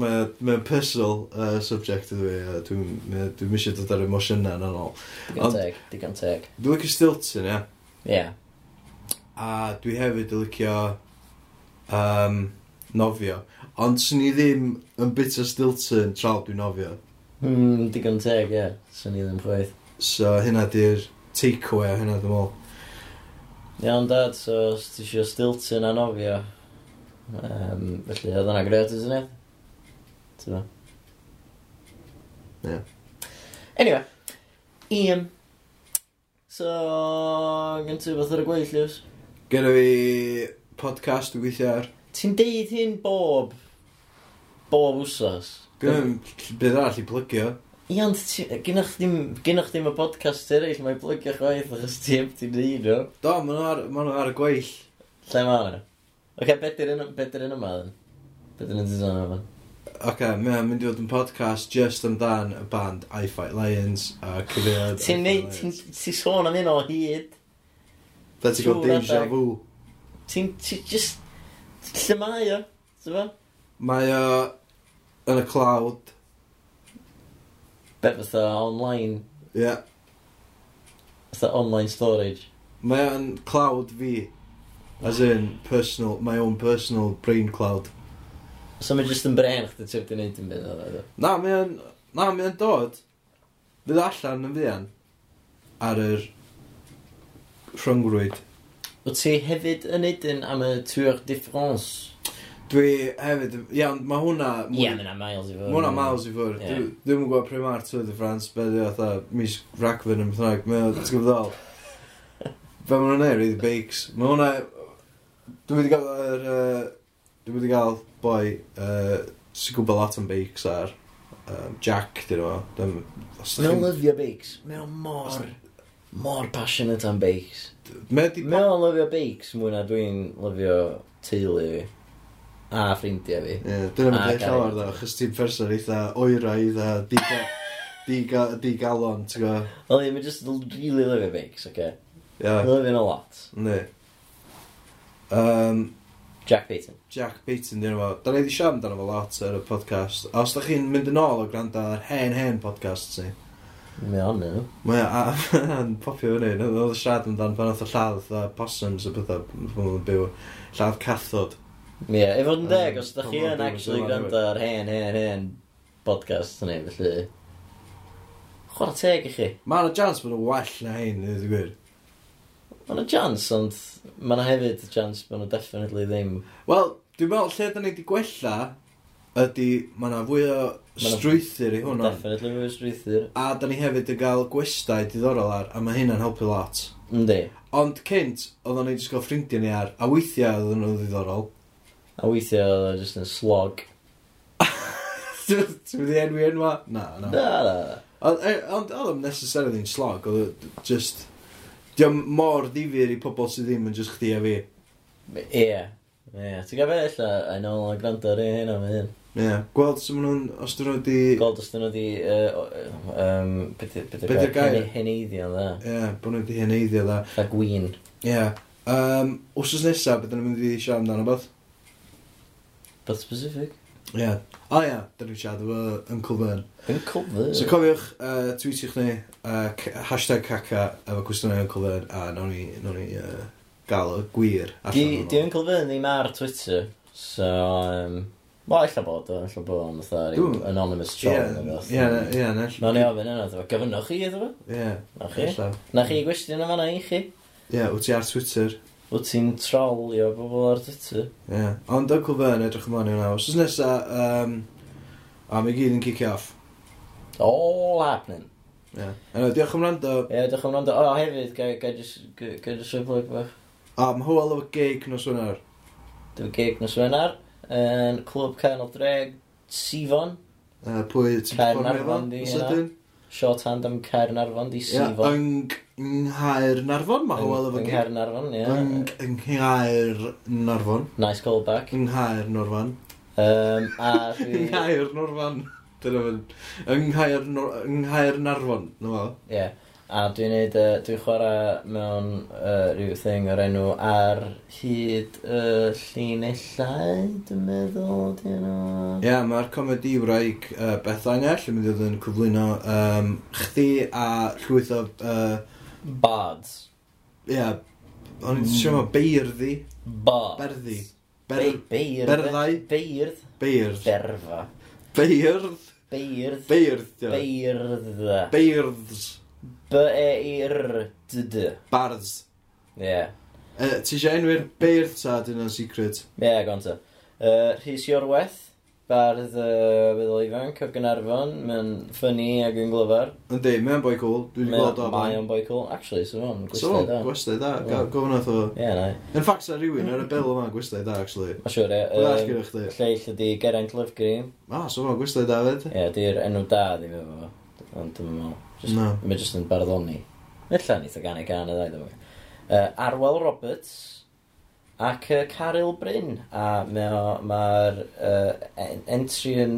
mae'n personal uh, subject ydw i. a Dwi'n dwi eisiau dod ar emosiynau yn anol. Digon teg, digon teg. Dwi'n licio Stilton, ia? Ie. A dwi hefyd yn licio um, nofio. Ond swn i ddim yn bit o Stilton tra dwi'n nofio. Mm, digon teg, ie. Yeah. Swn i ddim chwaith. So hynna di'r takeaway o hynna dwi'n meddwl. Iawn dad, so os ti eisiau Stilton a nofio, um, felly oedd yna gred yn syniad. Ti'n fa? Ie. Anyway, Ian. So, gen ti beth ar y gweill, Lewis? Gen fi podcast dwi'n gweithio ar. Ti'n deud hyn bob, bob wsos? Gwym, bydd arall i plygio. Ie, ond ddim, gennych ddim y podcast eraill, mae'n plygio chwaith achos ti heb ti'n neud nhw. Do, maen nhw ar, ma nhw ar y gweill. Lle mae nhw? Oce, be yn un- be di'r un yma, then? Be di'r un ti'n sôn yma? Mae'n mynd i fod yn podcast just amdan y band I Fight Lions a cyfeiriad... Ti'n neud, ti'n ti sôn am hyn o hyd. Da ti'n gweld Trw'r deja adag. vu. Ti'n, ti just, lle mae o? Ti'n Mae o yn y cloud Be fatha online? Ie. Yeah. Fatha online storage? Mae o'n cloud fi. As in, personal, my own personal brain cloud. So mae jyst yn bren chdi ti'n wedi gwneud yn byd oedd Na, mae o'n, na, mae o'n dod. Fydd allan yn fuan ar yr rhyngrwyd. Wyt ti hefyd yn neud yn am y Tour de France? Dwi hefyd, iawn, mae hwnna... Ie, yeah, mae hwnna miles i ffwrdd. Mae hwnna miles i ffwrdd. Yeah. Dwi'n gwybod pryd mae'r Tour de France, be dwi oedd mis Ragfyn yn bythnaig, mae o'n tygwbddol. Fe mae hwnna'n neud, really bakes. Mae hwnna... Dwi'n wedi gael... yr... Uh, Dwi'n wedi gael boi uh, sy'n gwybod lot am bakes ar um, Jack, dyn nhw. Mae o'n lyfio bakes. Mae o'n mor... Mor passionate am bakes. Mae o'n lyfio bakes mwy na dwi'n lyfio teulu fi a ffrindiau fi. Ie, dyna mynd eich llawer ddo, chys ti'n person eitha oeraidd a digalon, ti'n go? Wel, ie, mae'n just really lyfio bakes, oce? Ie. Lyfio'n a lot. Ne. Um, Jack Payton. Jack Payton, dyn nhw. Da ni wedi siarad amdano fo lot ar y podcast. Os da chi'n mynd yn ôl o gwrando ar hen hen podcast si. Mae o'n nhw. Mae o'n popio fyny. Oedd y siarad amdano pan oedd y lladd a possums a bethau. yn byw. Lladd cathod. Ie, yeah, fod yn deg, os da chi yn actually gwrando ar hen, hen, hen podcast ni, felly... Chwarae teg i chi. Mae yna chance bod nhw'n well na hyn, nid y gwir. Mae yna chance, ond mae yna hefyd chance bod nhw definitely ddim. Wel, dwi'n meddwl lle da ni wedi gwella ydy mae yna fwy o strwythyr i hwnna. Definitely fwy o strwythyr. A da ni hefyd yn cael gwestai diddorol ar, a mae hynna'n helpu lot. Yndi. Ond cynt, oedden ni wedi gael ffrindiau ni ar, a weithiau oedden nhw'n ddiddorol. A weithiau oedd o just yn slog. Ti'n mynd i enwi enwa? Na, na. Na, na. E, ond oedd o'n necessarily yn slog, oedd o just... Diolch mor ddifur i pobl sydd ddim yn just chdi a fi. Ie. Ie, ti'n gael beth illa, a nôl o'n gwrando ar un o'n hyn. Ie, yeah. gweld sy'n nhw'n, os dyn nhw di... Gweld os dyn nhw di... Um, beth yw'r gair? Heneiddio dda. Ie, yeah, bod nhw di heneiddio dda. A gwyn. Ie. Yeah. Um, Wsos nesaf, beth ydyn nhw'n mynd i siarad amdano beth? But specific. Ie. Yeah. O ie, dyn yeah. ni'n siarad efo Uncle Vern. Uncle Vern? So cofiwch, uh, tweetiwch ni, uh, hashtag caca efo cwestiynau Uncle Vern, a nawn ni, nawn ni uh, gael y gwir. Di, di Uncle Vern ddim ar Twitter, so... Um, Wel, illa bod, o, illa bod o'n fatha anonymous troll. yn fath. Ie, ie, ie. Na ni ofyn yna, dyfa, gyfynnwch chi, dyfa? Ie. Na chi? Na chi gwestiwn yma na i chi? Ie, wyt ti ar Twitter? Wyt ti'n trolio bobl ar dytu? Ie. Yeah. Ond Uncle Vern edrych ymlaen i'w nawr. Os nesa, um, a mi gyd yn kick off. All happening. Ie. Yeah. Diolch am rando. Ie, yeah, diolch am rando. O, hefyd, gael jyst rhywbeth bach. A, mae hwyl efo gig nos wenar. Dwi'n gig nos wenar. Yn Clwb Canol Dreg, Sifon. Uh, pwy ti'n ffordd efo? Sydyn? Short hand am Caernarfon di Sifon. Ie, yeah, yng... Nghaer Narfon, mae hwyl efo Yng Nghaer Narfon, ie. Yng Nghaer Narfon. Nice callback. Yng Nghaer Norfan. Um, a dwi... Yng Nghaer Norfan. Dyna fy'n... Yng Nghaer Narfon, na fo. Ie. A dwi'n neud, uh, dwi'n chwarae mewn uh, rhyw thing o'r enw ar hyd y uh, llinellau, dwi'n meddwl, dwi'n nhw. Ie, yeah, mae'r comedi wraig uh, Beth Angell yn mynd i ddod yn cyflwyno um, chdi a llwyth o uh, Bards. Ie, yeah, o'n i'n siarad ma beirdi. Bards. Berddi. Ber beirdd. Berddau. Beirdd. Beirdd. Berfa. Beirdd. Beirdd. Beirdd. Beirdd. Beirdd. B-e-i-r-d-d. Bards. Ie. Uh, ti eisiau enwi'r beirdd ta, dyna'n secret? Ie, yeah, gonta. Uh, Rhys Iorweth bardd uh, feddwl ifanc o'r Gynarfon. Mae'n ffynnu ac yn glyfar. Yndi, mae'n boi cool. Dwi wedi gweld o. Mae o'n boi cool. Actually, so o'n gwestau da. So, gwestau da. Gofyn oedd o. Ie, na. Yn ffacs sa rhywun, ar y bel yma, gwestai da, actually. Ma siwr, ie. Um, Lleill ydi Geraint Lyfgrin. Ah, so o'n gwestai da fed. Ie, di'r enw da, di fe fo. Ond dwi'n meddwl. No. Mae jyst yn barddoni. Illa ni, ta gan i gan y ddau, dwi'n meddwl. Arwel Roberts. Ac uh, Caryl Bryn, a mae'r ma uh, entry yn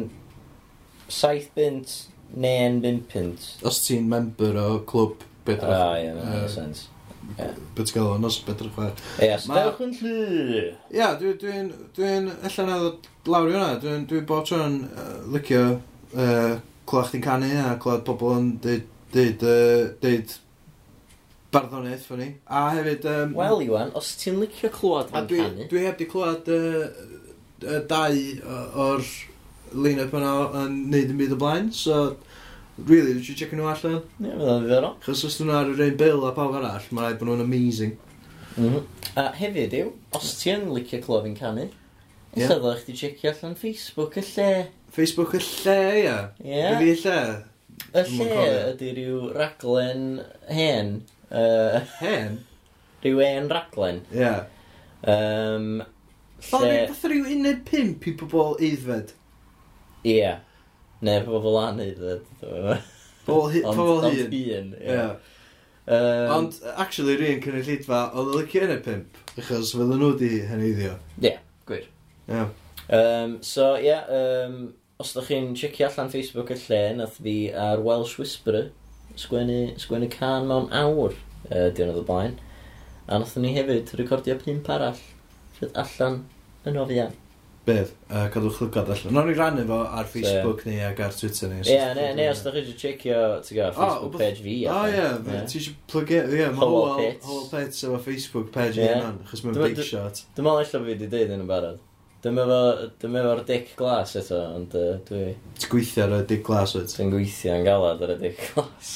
7 bint neu 1 pint. Os ti'n member o clwb Bedrwch. Ah, ie, yeah, uh, sens. Bet gael o'n os bedrwch fe. Ie, stewch yn llu. Ie, dwi'n, dwi'n, allan addo lawr i hwnna, dwi'n dwi bod tro'n uh, licio uh, clywed chdi'n canu a clywed pobl yn deud... deud... uh, barddoniaeth ffynnu. A hefyd... Um, Wel, Iwan, os ti'n licio clywed yn canu... Dwi, heb di clywed uh, uh, dau o'r line-up yna yn neud yn byd o blaen, so... Really, dwi ti'n checio nhw allan? Ie, yeah, fydda'n ddiddorol. Chos os dwi'n ar yr un bil a pawb arall, mae'n rhaid bod nhw'n amazing. Mm -hmm. A hefyd yw, os ti'n licio clywed yn canu, yeah. lle ddech chi checio allan Facebook y lle. Facebook y lle, ia? Ie. Yeah. Fi lle? Y lle ydy rhyw raglen hen Uh, Hen? Rhyw en raglen. Ie. Yeah. Um, lle... Fath rhyw uned pimp i bobl eiddfed. Ie. Yeah. Neu pobl an eiddfed. Pobl hi, Pobl hyn. Ie. Yeah. Um, Ond, actually, rhywun cynnyllidfa, oedd y licio yn y pimp, achos fydden nhw di hynny Ie, gwir. Ie. Um, so, ie, yeah, um, os ydych chi'n checio allan Facebook y lle, nath fi ar Welsh Whisperer, sgwennu, sgwennu can mewn awr uh, diwrnod o blaen. A nathon ni hefyd recordio pimp arall sydd allan yn ofian. Beth? Uh, cadwch llygad allan. Nawr ni rannu fo ar Facebook so, ni ac ar Twitter ni. Ie, yeah, neu ne, os ydych chi eisiau checio, ti'n gael, Facebook oh, page fi. O, ie, ti eisiau plygu, ie, mae Howell Pits efo Facebook page i yeah. hynny, achos mae'n big shot. Dwi'n meddwl eich fi wedi dweud yn y barod. Dyma efo, dwi'n efo'r dick glas eto, ond uh, dwi... Ti'n gweithio ar y dig glas wyt? Dwi'n gweithio yn galad ar y dick glas.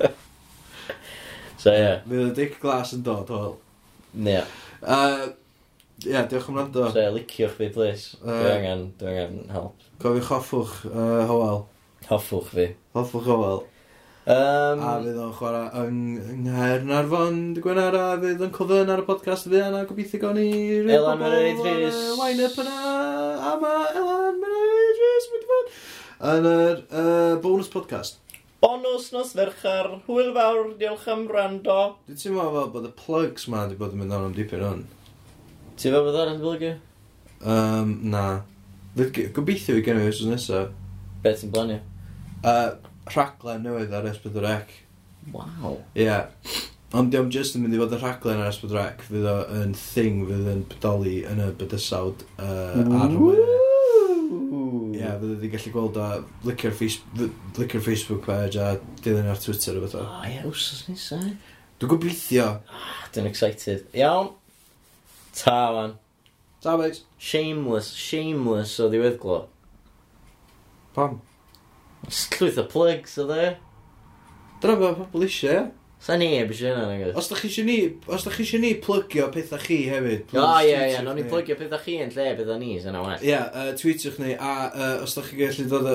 so, ie. Yeah. Fydd y dig glas yn dod, hwyl. Ie. Uh, Ie, yeah, diolch am rando. So, liciwch fi, please. Uh, dwi angen, dwi angen help. Cofiwch hoffwch, uh, Howell. Hoffwch fi. Hoffwch Howell. Um, a fydd o'n chwarae yng, yng Nghaer Narfon, dy Gwener, a fydd o'n cofyn ar y podcast fydd yna, gobeithio gawn ni rhyw Elan Myrryd Rhys. Line-up yna, a mae Elan Myrryd Rhys, mynd i. Yn yr uh, bonus podcast. Bonus nos ferchar, hwyl fawr, diolch am rando. Dwi ti'n meddwl fel bod y plugs ma wedi bod yn mynd am dipyn hwn? Ti'n meddwl bod ar yn blygu? Um, na. Gobeithio fi gen i wythnos nesaf. Be ti'n blanio? Uh, rhaglen newydd ar S4C. Waw. Ie. Yeah. Ond diolch just yn mynd i fod y rhaglen ar S4C, fydd o yn thing fydd yn bodoli yn y bydysawd uh, ar y we. Ie, yeah, fydd wedi gallu gweld o licio'r face, Facebook page a dilyn ar Twitter o beth o. O ie, wsos nesa. Dwi'n gobeithio. Ah, Dwi'n excited. Iawn. Ta, man. Ta, mate. Shameless, shameless o ddiweddglo. Pam? Llwyth o plugs o dde. Dyna fe pobl eisiau, ie. Sa ni e eisiau yna, nag? Os da chi eisiau ni, os da chi eisiau ni plygio pethau chi hefyd. O, ie, ie, no ni plygio pethau chi yn lle pethau ni, sy'n o'n well. Ie, uh, tweetiwch ni, a uh, os da chi gallu dod